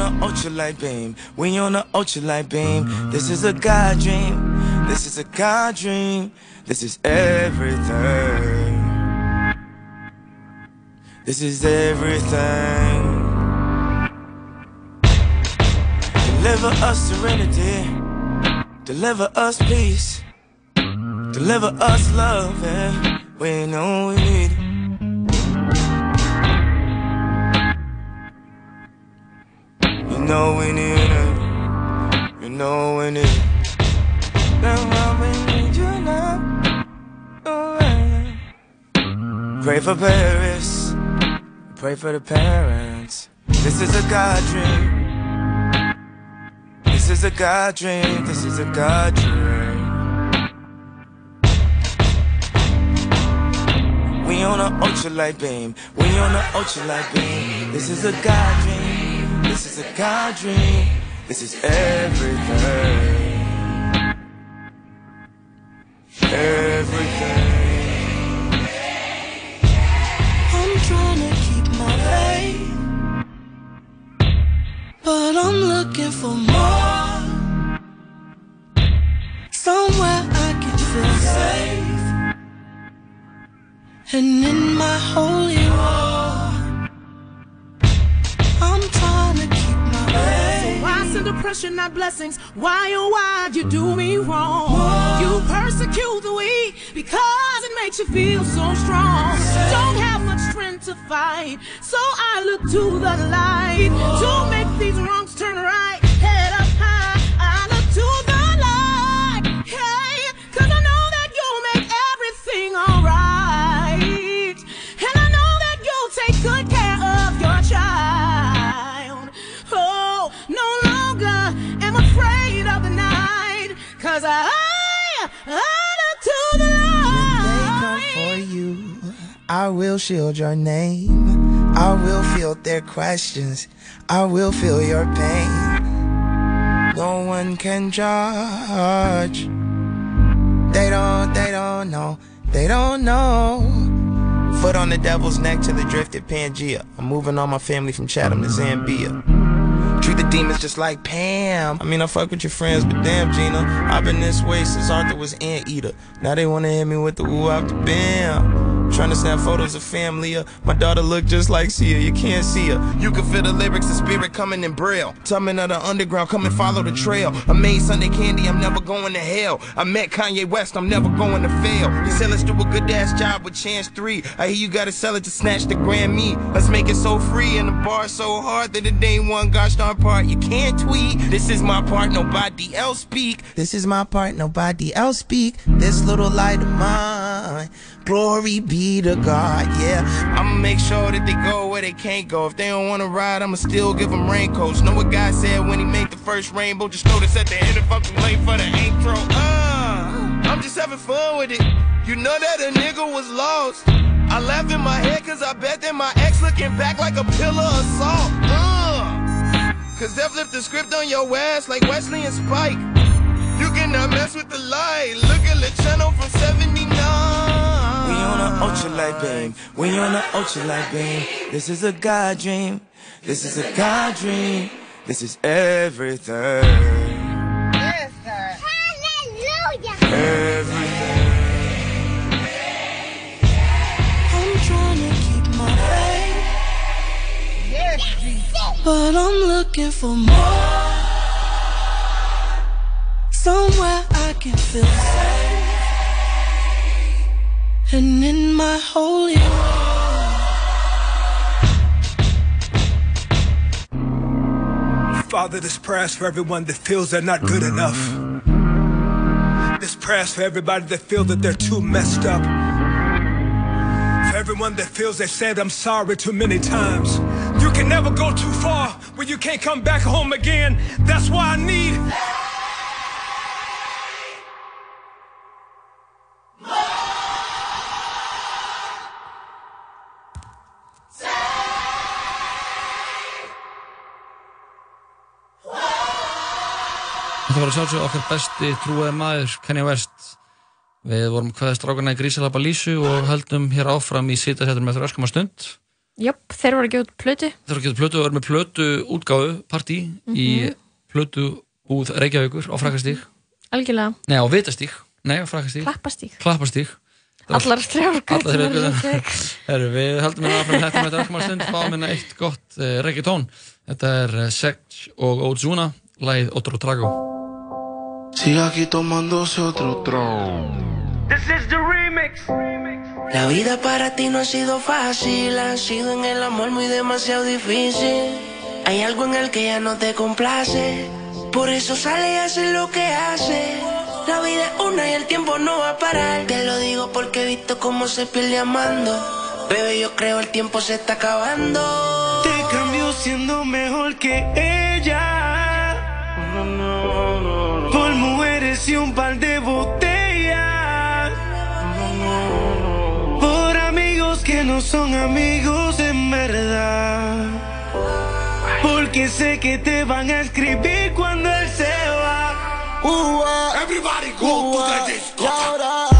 a ultralight beam. You're on a ultralight beam, this is a God dream. This is a God dream. This is everything. This is everything. Deliver us serenity. Deliver us peace. Deliver us love. Yeah. We know we need it. Know we need it. You know we need it. Why we need you now. Pray for Paris. Pray for the parents. This is a God dream. This is a God dream. This is a God dream. We on an ultralight beam. We on an ultralight beam. This is a God dream. This is a God dream. This is everything. Everything. I'm trying to keep my faith, but I'm looking for more. Somewhere I can feel safe, and in my holy war, send oppression, not blessings? Why, oh, why you do me wrong? You persecute the weak because it makes you feel so strong. Don't have much strength to fight, so I look to the light to make these wrongs turn right. Cause I, I look to the light. come for you. I will shield your name. I will field their questions. I will feel your pain. No one can judge. They don't, they don't know. They don't know. Foot on the devil's neck to the drifted Pangea. I'm moving all my family from Chatham to Zambia. Treat the demons just like Pam. I mean, I fuck with your friends, but damn, Gina. I've been this way since Arthur was Anteater. Now they wanna hit me with the woo after bam. Trying to snap photos of family. uh, My daughter look just like Sia. You can't see her. You can feel the lyrics, the spirit coming in braille. Tumbling of the underground, come and follow the trail. I made Sunday candy, I'm never going to hell. I met Kanye West, I'm never going to fail. He said, let's do a good ass job with Chance 3. I hear you gotta sell it to snatch the Grammy. Let's make it so free and the bar so hard that it ain't one gosh darn part. You can't tweet. This is my part, nobody else speak. This is my part, nobody else speak. This little light of mine. Glory be to God, yeah. I'ma make sure that they go where they can't go. If they don't wanna ride, I'ma still give them raincoats. Know what God said when he made the first rainbow? Just notice at the end I'm too late for the intro. Uh, I'm just having fun with it. You know that a nigga was lost. I laugh in my head cause I bet that my ex looking back like a pillar of salt. Cause they've flipped the script on your ass like Wesley and Spike. You cannot mess with the light. Look at the channel from 79. We on an ultralight beam. We on an ultralight beam. This is a God dream. This is a God dream. This is everything. Everything. But I'm looking for more. Somewhere I can feel safe, and in my holy Father, this prayer's for everyone that feels they're not good enough. This prayer's for everybody that feels that they're too messed up. For everyone that feels they said I'm sorry too many times. Can never go too far where you can't come back home again. That's why I need. Þetta var að sjálfsög okkar besti trúaði maður, Kanye West. Við vorum hvaðið strákana í Grísalapa Lísu og höldum hér áfram í sýtasættur með þér öskum að stund. Jöpp, þeir voru að gefa út plötu. Þeir voru að gefa út plötu og verður með plötu útgáðu partí mm -hmm. í mhm. plötu úð Reykjavíkur á frækastík. Mhm. Algjörlega. Nei, á vitastík. Nei, á frækastík. Klappastík. Klappastík. Allar trjárk. Allar trjárk. Herru, við heldum að það er þetta ekki maður stund. Fáum hérna eitt gott uh, reggaetón. Þetta er eh, uh, Sech og Ozuna, læð Otro Trago. Siga aquí tomándose otro trago. This is the remix. La vida para ti no ha sido fácil, ha sido en el amor muy demasiado difícil. Hay algo en el que ya no te complace, por eso sale y hace lo que hace. La vida es una y el tiempo no va a parar. Te lo digo porque he visto cómo se pierde amando. Bebé, yo creo el tiempo se está acabando. Te cambió siendo mejor que ella. No, no, no, Por mujeres y un par de botellas. que no son amigos en verdad. Porque sé que te van a escribir cuando él se va. Everybody go to the disco.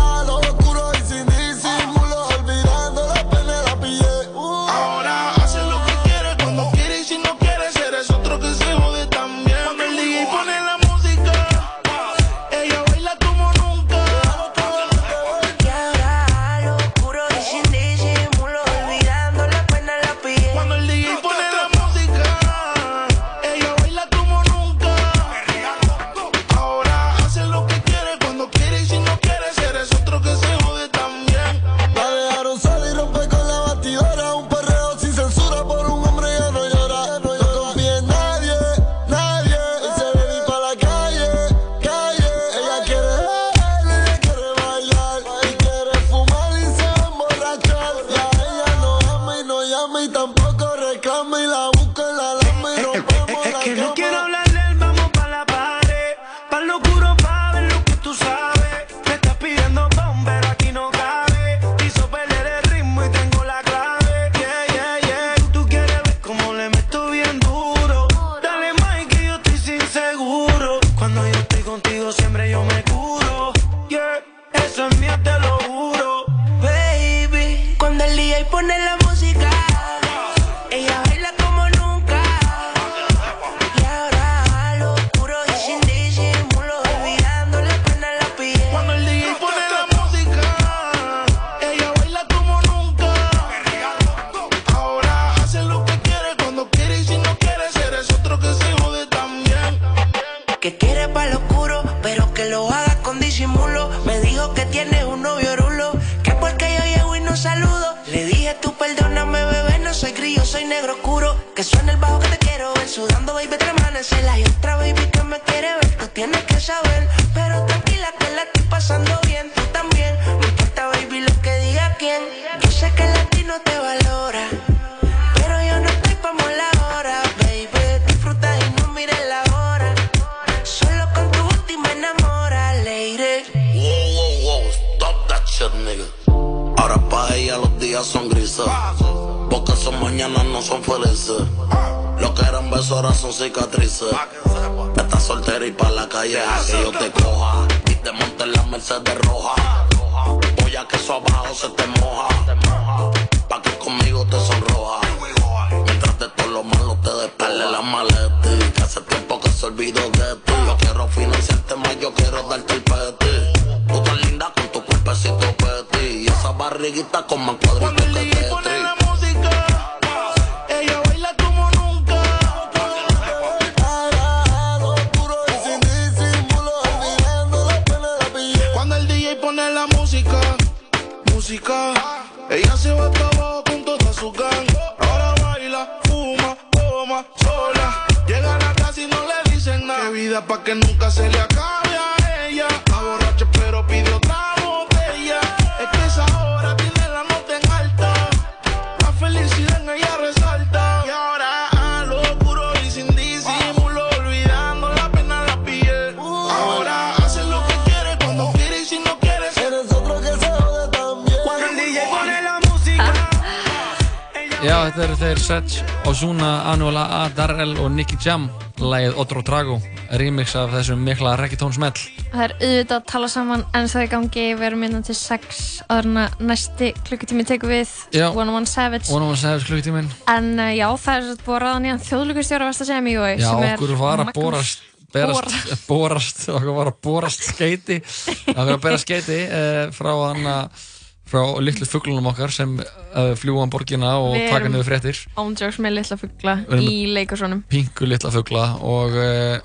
Space Jam lægið Otro Drago remix af þessum mikla reggaetónsmell Það er auðvitað að tala saman en það er gangi við erum innan til 6 aðurna næsti klukkutími tekum við. 101 Savage. 101 Savage klukkutímin En uh, já, það er búið að ráða nýjan þjóðlugustjóra vest að segja mjög Já, okkur var að borast berast, borast, okkur var að borast skeiti okkur var að berast skeiti uh, eh, frá hann að frá litlu fugglunum okkar sem uh, fljúa um borgina og Við taka erum- niður fréttir Ándjóks með litla fuggla Við erum í leikursonum pingu litla fuggla og uh,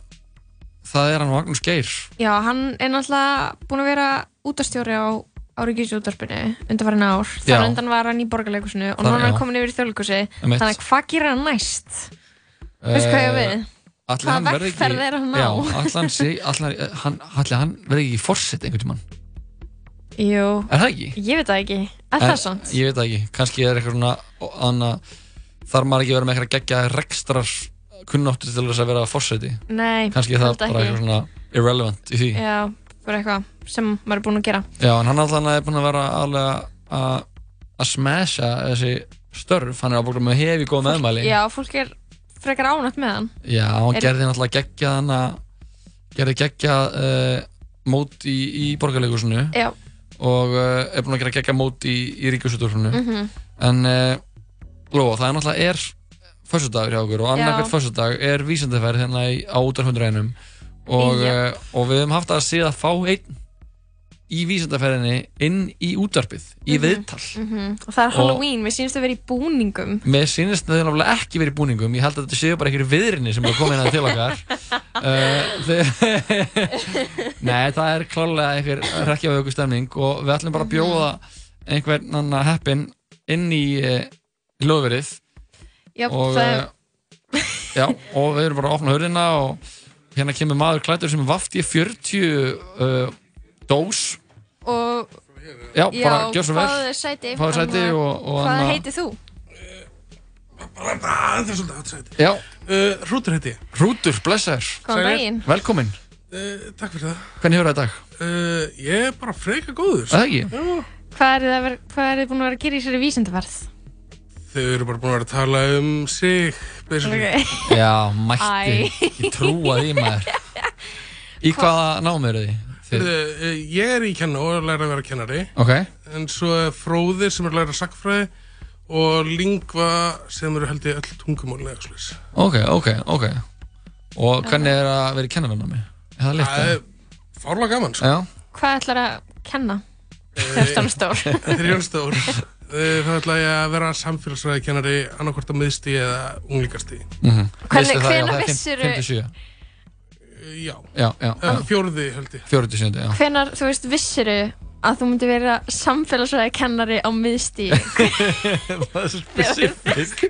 það er hann Magnús Geir Já, hann er náttúrulega búinn að vera útastjóri á, á Ríkisúttarpinu undanfærin ár. Já. Þar undan var hann í borgarleikusinu og Þar- nú er hann komin yfir í þjóðleikusi. Þannig að hvað gerir hann næst? Veistu hvað ég á við? Hvaða hann verði er á? Ætli hann verði ekki fórsett einhvern tímann Jú. Er það ekki? Ég veit það ekki. Er það sant? Ég veit það ekki, kannski er eitthvað svona anna, þarf maður ekki að vera með eitthvað geggja rekstrar kunnáttur til þess að vera fórseti Nei, kannski er það bara eitthvað svona irrelevant í því Já, bara eitthvað sem maður er búinn að gera. Já, en hann alltaf er búinn að vera alveg að að smasha þessi störf, hann er ábúinlega með hefi góð meðmæli Já, fólk er frekar ánætt með hann. Já, hann Er- gerði náttúrulega geggjað hann að gerði geggjað uh, mót í, í borgarleikusinu Já. Og uh, er búinn að gera geggjað mót í, í ríkjusutúrunu Mhm. en uh, Lóa, það er náttúrulega er föstudagur hjá okkur og Já. annarkvært föstudag er vísendaferð hérna í, á útarhundrænum og, Jep. uh, og við höfum haft að síða að fá einn í vísendaferðinni inn í útvarpið, í viðtal. Mhm. Og það er Og- Halloween, við sínumst að vera í búningum. Mér sýnist það náttúrulega ekki verið í búningum. Ég held að þetta séu bara einhverju viðrinni sem er komin að til okkar. Uh, Nei, það er klálega einhver rekkjavöku stemning og við ætlum bara að bjóða einhvern annan heppin inn í uh, hljóðverið. Já, og, er... uh, já, og við erum bara að opna hörðina og hérna kemur maður klættur sem er vafti 40 uh, dós Og... Já, bara gjör svo vel Fáðu sæti. Fáðu sæti og, og Hvað heitir þú? Það er svolítið aðsætt. Já. Uh, Hrútur heiti ég. Hrútur, blessaður. Velkomin Uh, takk fyrir það. Hvernig hefur það í dag? Uh, ég er bara freka góður. Það ekki? Já. Hvað er þið, er búin að vera að gera í sér vísindaferð? Þau eru bara búin að vera að tala um sig, basically. Ok. Já, mætti, ég trúa því maður Í hvaða námi eru þið? Þið- Heyrðu, uh, Ég er í kenna og er að læra að vera kennari. Ok. En svo er Fróðir sem er að læra sakfræði og Lingva sem eru held ég öll slús. Ok, ok, ok Og hvernig er að vera í kennaranámi? Er það er fárlega gaman, sko. Já Hvað ætlar að kenna? Þegar þú ert stór. Ég er stór. Uh, Það ætla ég að vera samfélagsfræði kennari annarkvort á miðstíði eða unglíkastíði. Mhm. Hvernig- Veistu það, já, hvenær það er fimm- vissirðu- 57 Já. Já, já, Uh, já. Fjóruði held ég. Fjóruði sjöndi, já Hvenar, þú veist, vissiru að þú myndi vera samfélagsfræði kennari á miðstíð? Það er svo spesifist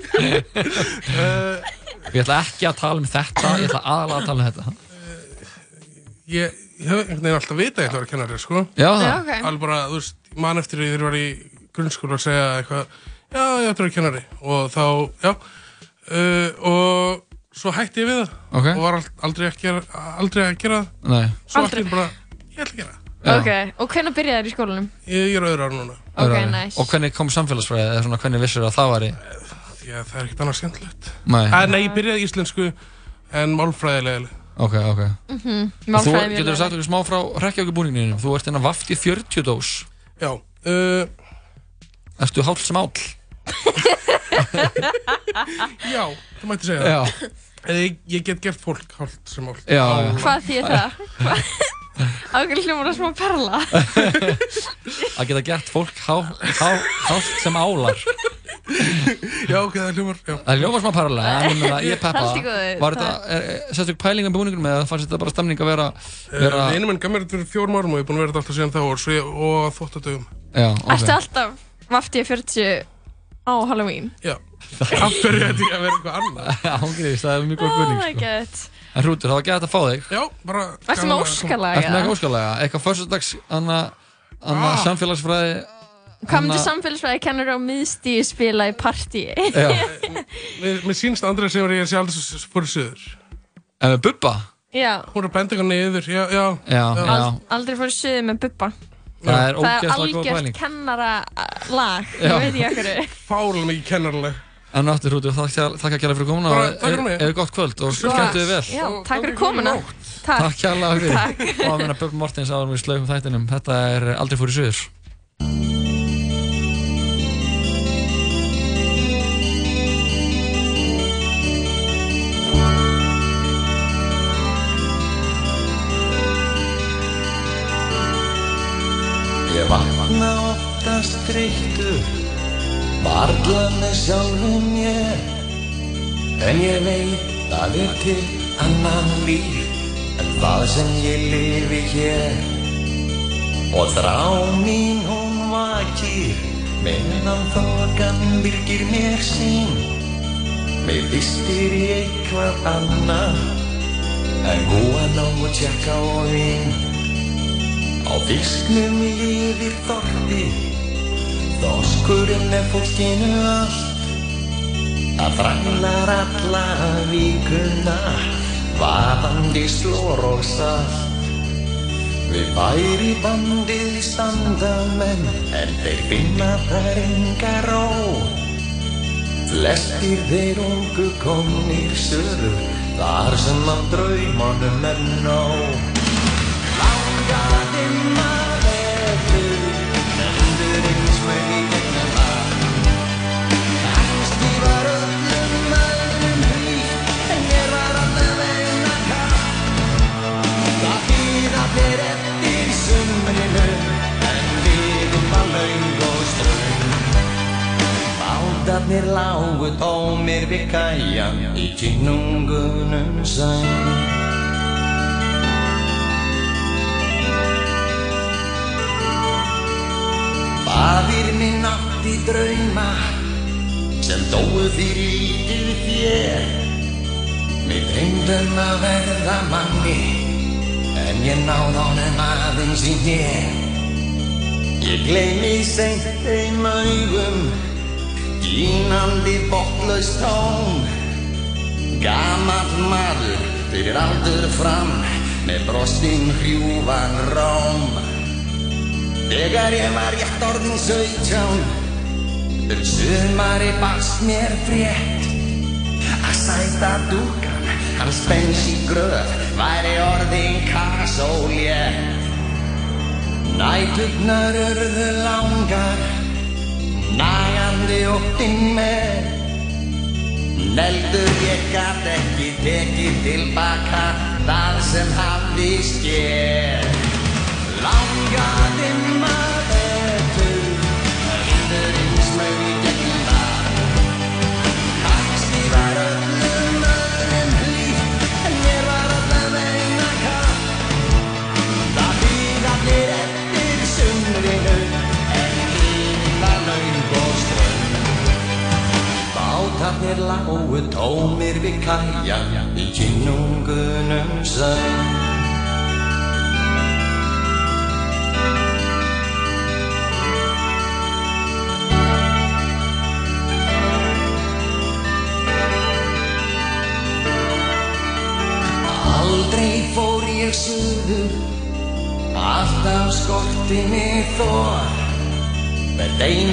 Ég ætla ekki að tala um þetta Ég ætla aðalega að tala um þetta Ég, ég hef einhvern veginn alltaf vitað að ég ætla að vera kennari, sko. Já, ok. Alveg bara, þú veist, ég man eftir því ég var í grunnskóla að segja eitthvað, já, ég ætla að vera kennari. Og þá, já, uh, og svo hætti ég við það. Ok. Og var ald- aldrei að gera, aldrei að gera það. Nei Svo einu bara, ég ætla að gera það. Já. Ok, og hvenær byrjaði þér í skólanum? Ég, ég er öðru ára núna. Ok, Öðru ári. nice. Og hvernig kom samfélagsfræði eða svona hvernig vissir að það var í Já, það er ekkert annað skemmtilegt. Nei. Nei, ég byrjaði í íslensku en málfræðilega. Ok, ok Mhm, Og þú getur leiðinleg. sagt okkur smá frá rekkjavíkubúninginum Þú ert hérna vaft í 40 dós Já uh, Ertu háll sem áll? Já, það mætti segja Já. það. Eða ég, ég get gert fólk hálft sem hálft. Já, já. Hvað þýðir það? Ákveð hljómar að smá perla. Að geta gert fólk há, há, háll sem álar Já, ok, það hljómar, já. Það er ljóma smá parlega, en ég meina, ég peppa góðu, Var það- þetta, er- er- sérstu pælinga með búningunum eða fannst þetta bara stemning að vera, vera Uh, Einu menn gaf mér þetta fyrir fjórum árum og ég er búin að vera þetta alltaf síðan þá og, svo ég, og þóttadögum. Já, Ertu alltaf vaftið 40 á Halloween? Já. Af hverju ætti ég að vera eitthvað annað? Ángriðis, það er mjög góð Oh spurning sko. En Hrútur, það var gæt að fá þig Já, bara Ertu með óskalag? Ertu með óskalega? Eitthvað fyrstadags, anna, anna Ah. samfélagsfræði Hvað myndi anna- samfélagsfræði kennur á miðstíð spila í partíi? Mér, mér sínst Andrið sem ég sé aldrei fór í söður. En með Bubba? Já. Hún er eitthvað niður, já, já. Já, já. Ald, aldrei fór suðu með bubba. Það er Það er ógeðslega góð algjört pæling kennara lag, Já. ég veit ég okkur. Fálega mikið kennarleg. En aftur hrúti og þakka þakka kjærlega fyrir komuna og fyrir mig. eða gott kvöld og skemmtu þið vel. Já, takk fyrir komuna. Takk. Takk kjærlega fyrir. Og að minna Björn Mortins áður við slöfum þættinum. Þetta er Aldrei fór í suður. Oftast þreyttur Varla með sjálfum mér. En ég veit það er til annan líf En það sem ég lifi hér. Og þrá mín hún vakir Meðan þokan virkir mér sín. Mér vistir í eitthvað annað En góða ná og tjekka og vín Á fisknum lifir þorti Þorskurinn er fólkinu allt. Það þrælar alla vikuna Vaðandi slór og salt. Við bæri bandið standa menn En þeir finna þær enga ró. Flestir þeir ungu komnir söður Þar sem af draumanum er nóg Langaði maður Bátarnir lágu tómir við kæjan Í kynungunum sæn Fadir minn átti drauma sem dóu fyrir lítið þér. Mér dreymdum að verða manni en ég náð honum aðeins í hér. Ég gleymi seint þeim augum, dýnandi botlaust tón. Gamall maður fyrir aldur fram með brostinn hrjúvan róm. Þegar ég var rétt orðin sautján Um sumari barst mér frétt Að sæta dúkan Hans bens í gröð Væri orðin kassólétt Nætugnar urðu langar Nægandi óttinn með. Neldur ég gat ekki tekið tilbaka Það sem hafði skér Langaði maður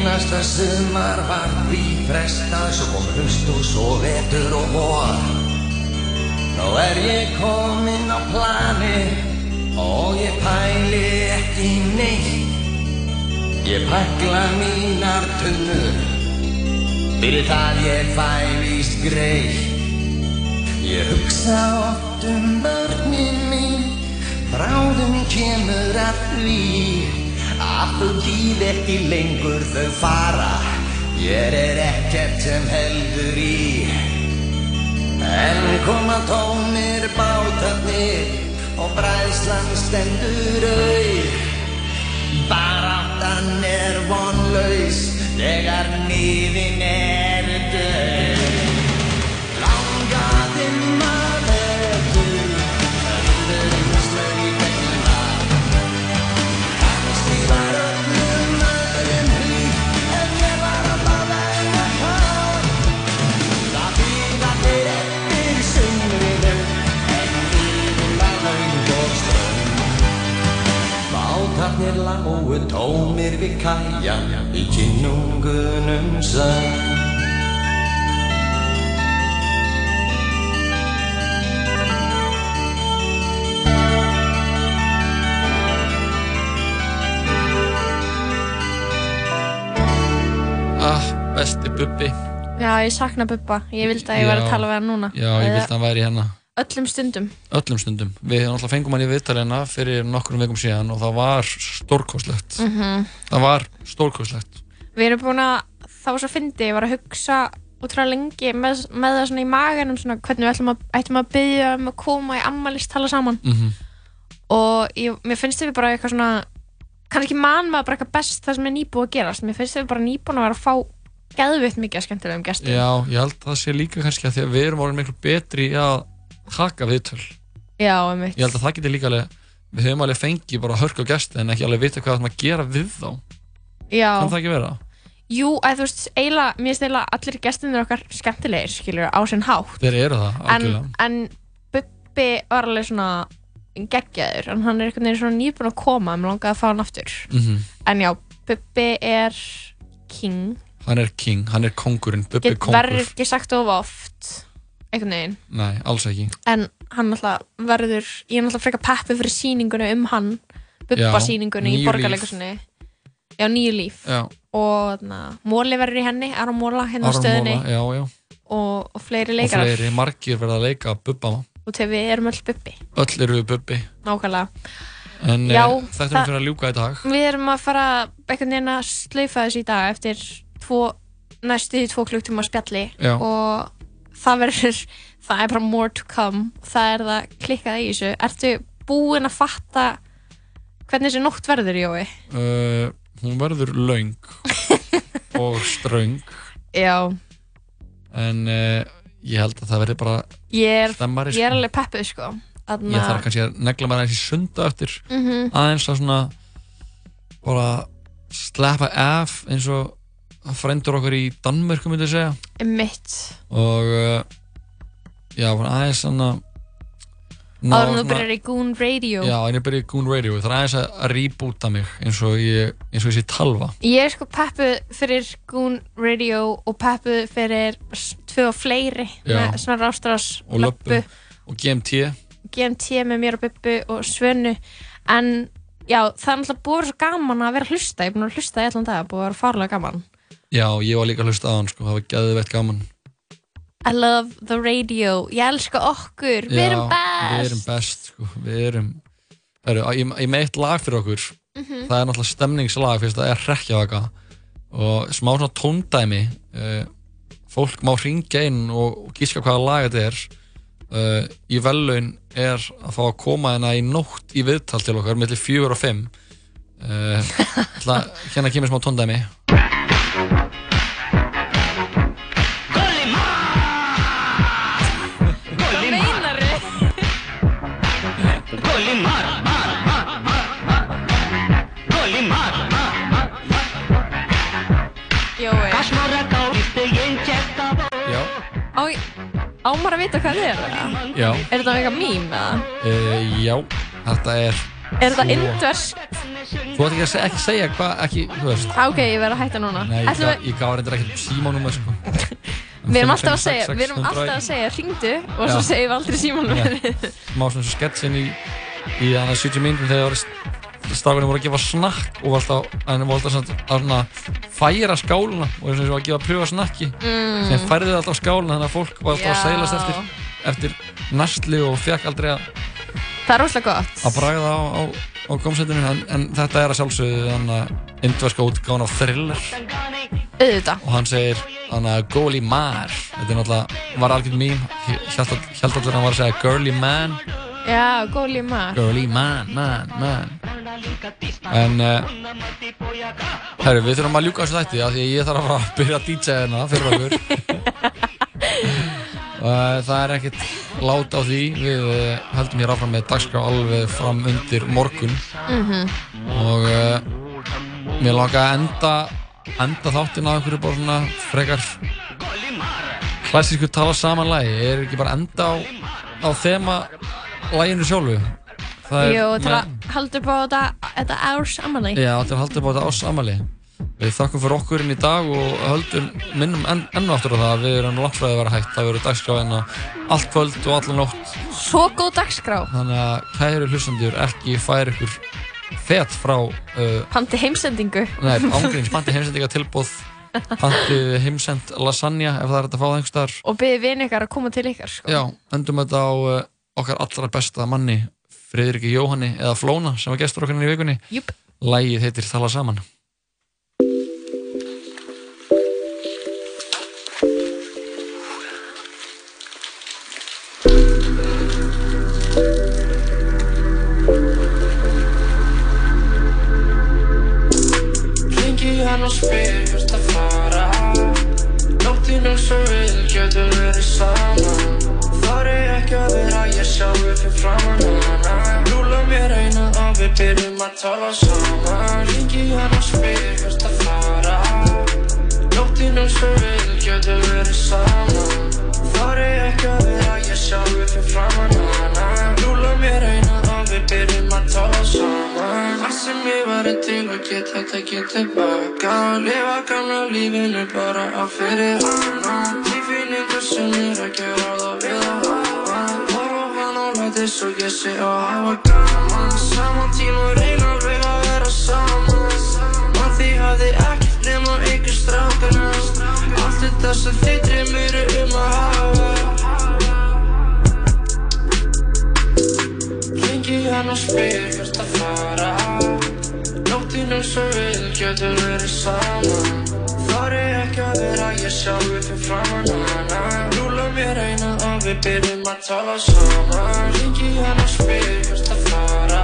Einasta sumar var því frestað Svo kom höst og svo vetur og vor. Nú er ég kominn á plani Og ég pæli ekki neitt. Ég pækla mínar tunnur Fyrir það ég fæ víst greitt Ég hugsa oft um börnin mín Bráðum kemur að því Að þau býð ekki lengur þau fara. Ég er ekkert sem heldur í. En koma tónir bátarnir Og bræðslan stendur auð. Baráttan er vonlaus Þegar nýðin er döð Langaði maður Allamóu tómir við kæjan í kynungunum sann. Ah, besti Bubbi. Já, ég sakna Bubba. Ég vildi að ég var að tala við hann núna. Já, ég vildi eh, að hann væri hérna. Öllum stundum. öllum stundum. Við náttúrulega fengum hann í viðtalina fyrir nokkrum vikum síðan og það var stórkostlegt. Mhm. Það var stórkostlegt. Við erum búin að, var svo fyndið, ég var að hugsa útrúlega lengi með, með það svona í maganum svona hvernig við ætlum að, ætlum að byggja um að koma í ammalist tala saman Mhm. og ég, mér finnst við bara eitthvað svona kannski mann maður bara eitthvað best það sem er nýbúið að gerast mér finnst við bara nýbúin að vera að fá geðvitt mikið að skemmtilegum gestum Já, ég held að það sé líka kannski að því að við erum orðin miklu betri að taka viðtöl. Já, einmitt. Ég held að það geti líka alveg, við höfum alveg fengið bara hörk á gesti en ekki alveg vita hvað það er að gera við þá. Já. Kann það ekki vera? Jú, að þú veist, eiginlega, mér finnst eiginlega allir gestinir okkar skemmtilegir, skiljur, á sinn hátt Þeir eru það, en, algjörlega. en Bubbi var alveg svona geggjaður, en hann er einhvern veginn svona nýbúin að koma, mér langaði að fá hann aftur Mhm. en já, Bubbi er king, Hann er king, hann er kongurinn, Bubbi kongur. verður ekki sagt of oft einhvern veginn, Nei, alls ekki. en hann alltaf verður, ég er alltaf frekar peppi fyrir sýningunni um hann, Bubba Já, sýningunni í Nýju borgarleikursinni já, nýju líf Já. og na, Móli verður í henni, Aron Móla hérna á Aron stöðinni Móla, já, já. og, og fleiri Og leikarar fleiri, margir verða að leika Bubba. og þegar við erum öll Bubbi Öll eru við Bubbi. nákvæmlega En Já, Já, þetta er það- fyrir að ljúka í dag. við erum að fara einhvern veginn að slaufa þessu í dag eftir tvo, næstu tvo klukktíma spjalli Já. og það verður það er bara more to come það er það klikkað í þessu ertu búinn að fatta hvernig þessi nótt verður Jói? Uh, hún verður laung og ströng. Já, En uh, ég held að það verður bara ég er, stemmari. ég er sko. alveg peppuð sko Þarna- Ég þarf kannski að negla maður aðeins í sunda eftir. Mhm. Aðeins að svona bara sleppa af eins og frændur okkur í Danmörku myndi ég segja. mitt Og uh, já, bara aðeins svona áður en þú svona- byrjar í Goon Radio Já, en ég byrja í Goon Radio, það er aðeins að, reboota mig eins og ég, eins og ég sé talva. Ég er sko peppuð fyrir Goon Radio og peppuð fyrir tvö og fleiri Já. með svona rástrás, Og löppu. Og GMT. GMT með mér og Bubbu og Svönu en já, það er náttúrulega búið svo gaman að vera að hlusta, ég er búin að hlusta í allan dag búið að vera farlega gaman Já, ég var líka að hlusta á hann, sko, það var geðveitt gaman. I love the radio, ég elska okkur við erum best Við erum best, sko, við erum... Heru, ég, ég með eitt lag fyrir okkur, Mhm. það er náttúrulega stemningslag, fyrst það er hrekkjavaka og smá svona tóndæmi, uh, fólk má hringja inn og, og gíska hvaða lag þetta er. Uh, í vellaun er að fá að koma hérna í nótt í viðtal til okkar, millir fjögur og fimm. Uh, hérna kemur smá tóndæmi. Á, á maður að vita hvað það er eða? Já. Er þetta eitthvað mím eða? Uh, já, þetta er... Er þetta indversk? Þú ætti ekki að segja, hvað, ekki, þú veist. Á, Ok, ég verð að hætta núna Nei, ég við, ég gaf reyndar ekkert símánum sko. við erum alltaf að segja Við erum alltaf að segja, ringdu og svo segjum við aldrei símanum Já. Má svona svo sketsin í, í þannig 70 mínútum þegar stafinu voru að gefa snakk og alltaf, en voru alltaf svona, að svona færa skáluna og þess að að gefa að pröfa snakki. Mm. sem færði alltaf skáluna þannig að fólk var alltaf að Já. seilast eftir, eftir næstli og fekk aldrei að, Það er rosalega gott. að bragða á, á, á gómsætinu en, en þetta er að sjálfsögðu þannig að indverska útgáðan af thriller. Auðvitað. Og hann segir þannig að Goli Mar. Þetta er náttúrulega, var algjörn mím held alltaf að hann var að segja Girly Man Já, góð líma Girly Man, man, man en uh, herru, við þurfum að ljúka þessu þætti af því að ég þarf að fara að byrja að DJ hérna fyrir okkur. Og það er ekkert lát á því. Við uh, heldum hér áfram með dagskrá alveg fram undir morgun. Mhm. og uh, mér langa að enda enda þáttinn á einhverju bara svona frekar klassísku tala saman lagi. Er ekki bara enda á, á þema læginu sjálfu. Það er Jú, til að halda upp á þetta, þetta árs amali Já, til að halda upp á þetta ás amali Við þakkum fyrir okkur inn í dag og höldum minnum enn, enn aftur á það að við erum langt því að vera hægt það verður dagskráðina allt kvöld og allan nótt. Svo góð dagskrá. Þannig að kæru hlustendur ekki færi ykkur fet frá uh, Panti heimsendingu. Nei, ángríns, panti heimsendinga tilbúð Pantið heimsend lasagna ef það er hægt að fá það einhvers staðar. Og beðið vini ykkar að koma til ykkar sko. Já, endum þetta á uh, okkar allra besta manni, Friðriki Jóhanni eða Flóna sem var gestur okkar hérna í vikunni. Júp. Lægið heitir Tala saman. Ringi hann og spyr hvert að fara Nóttin er svo vil, framann hana Rúla mér eina og við byrjum að tala saman Ringi hann og spyr hvert að fara Nóttin er svo vil, getur verið saman Þar er ekki að vera ég sjálfur fyrir framann hana Rúla mér eina og við byrjum að tala saman Allt sem ég var til að geta tekið tilbaka Lifa gamla lífinu bara á fyrir hana Tilfinningar sem er að gera það við hann og ég sé að hafa gaman Saman tíma og reyna alveg að vera saman Man því hafði ekkert nema ykkur strákana Allt þetta sem þið dreymir um að hafa Ringi hann og spyr hvert að fara Nóttin er svo vil, getur verið saman Þar er ekki að vera ég sjálfur fyrir framann hana Rúla mér eina og við byrjum að tala saman. Ringi hann og spyr hvert að fara.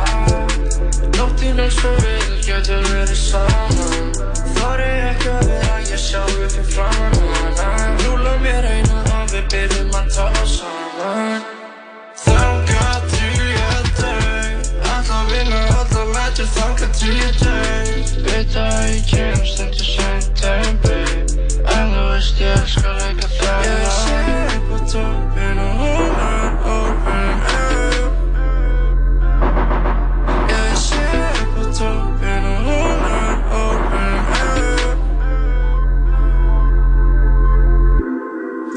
Nóttin er svo vil, getur verið saman. Þar er ekki að vera ég sjálfur fyrir framann hana Rúla mér eina og við byrjum að tala saman. Þangað til ég deg Alla vinna, alla lætur Þangað til ég deg Veit að ég kemst eftir Veist ég elskar leika það Ég sé upp á toppin og hún er open air. Ég sé upp á toppin og hún er open air.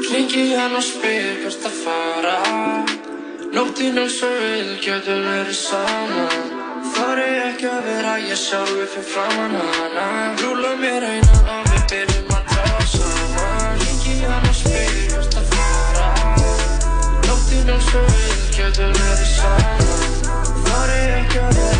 Klingi hann og spyr hvert að fara. Nóttin er svo vil, getur verið saman Þar er ekki að vera ég sjálfur fyrir framann hana. Rúla mér eina Sýnum svo við getum verið saman Þar er ekki að vera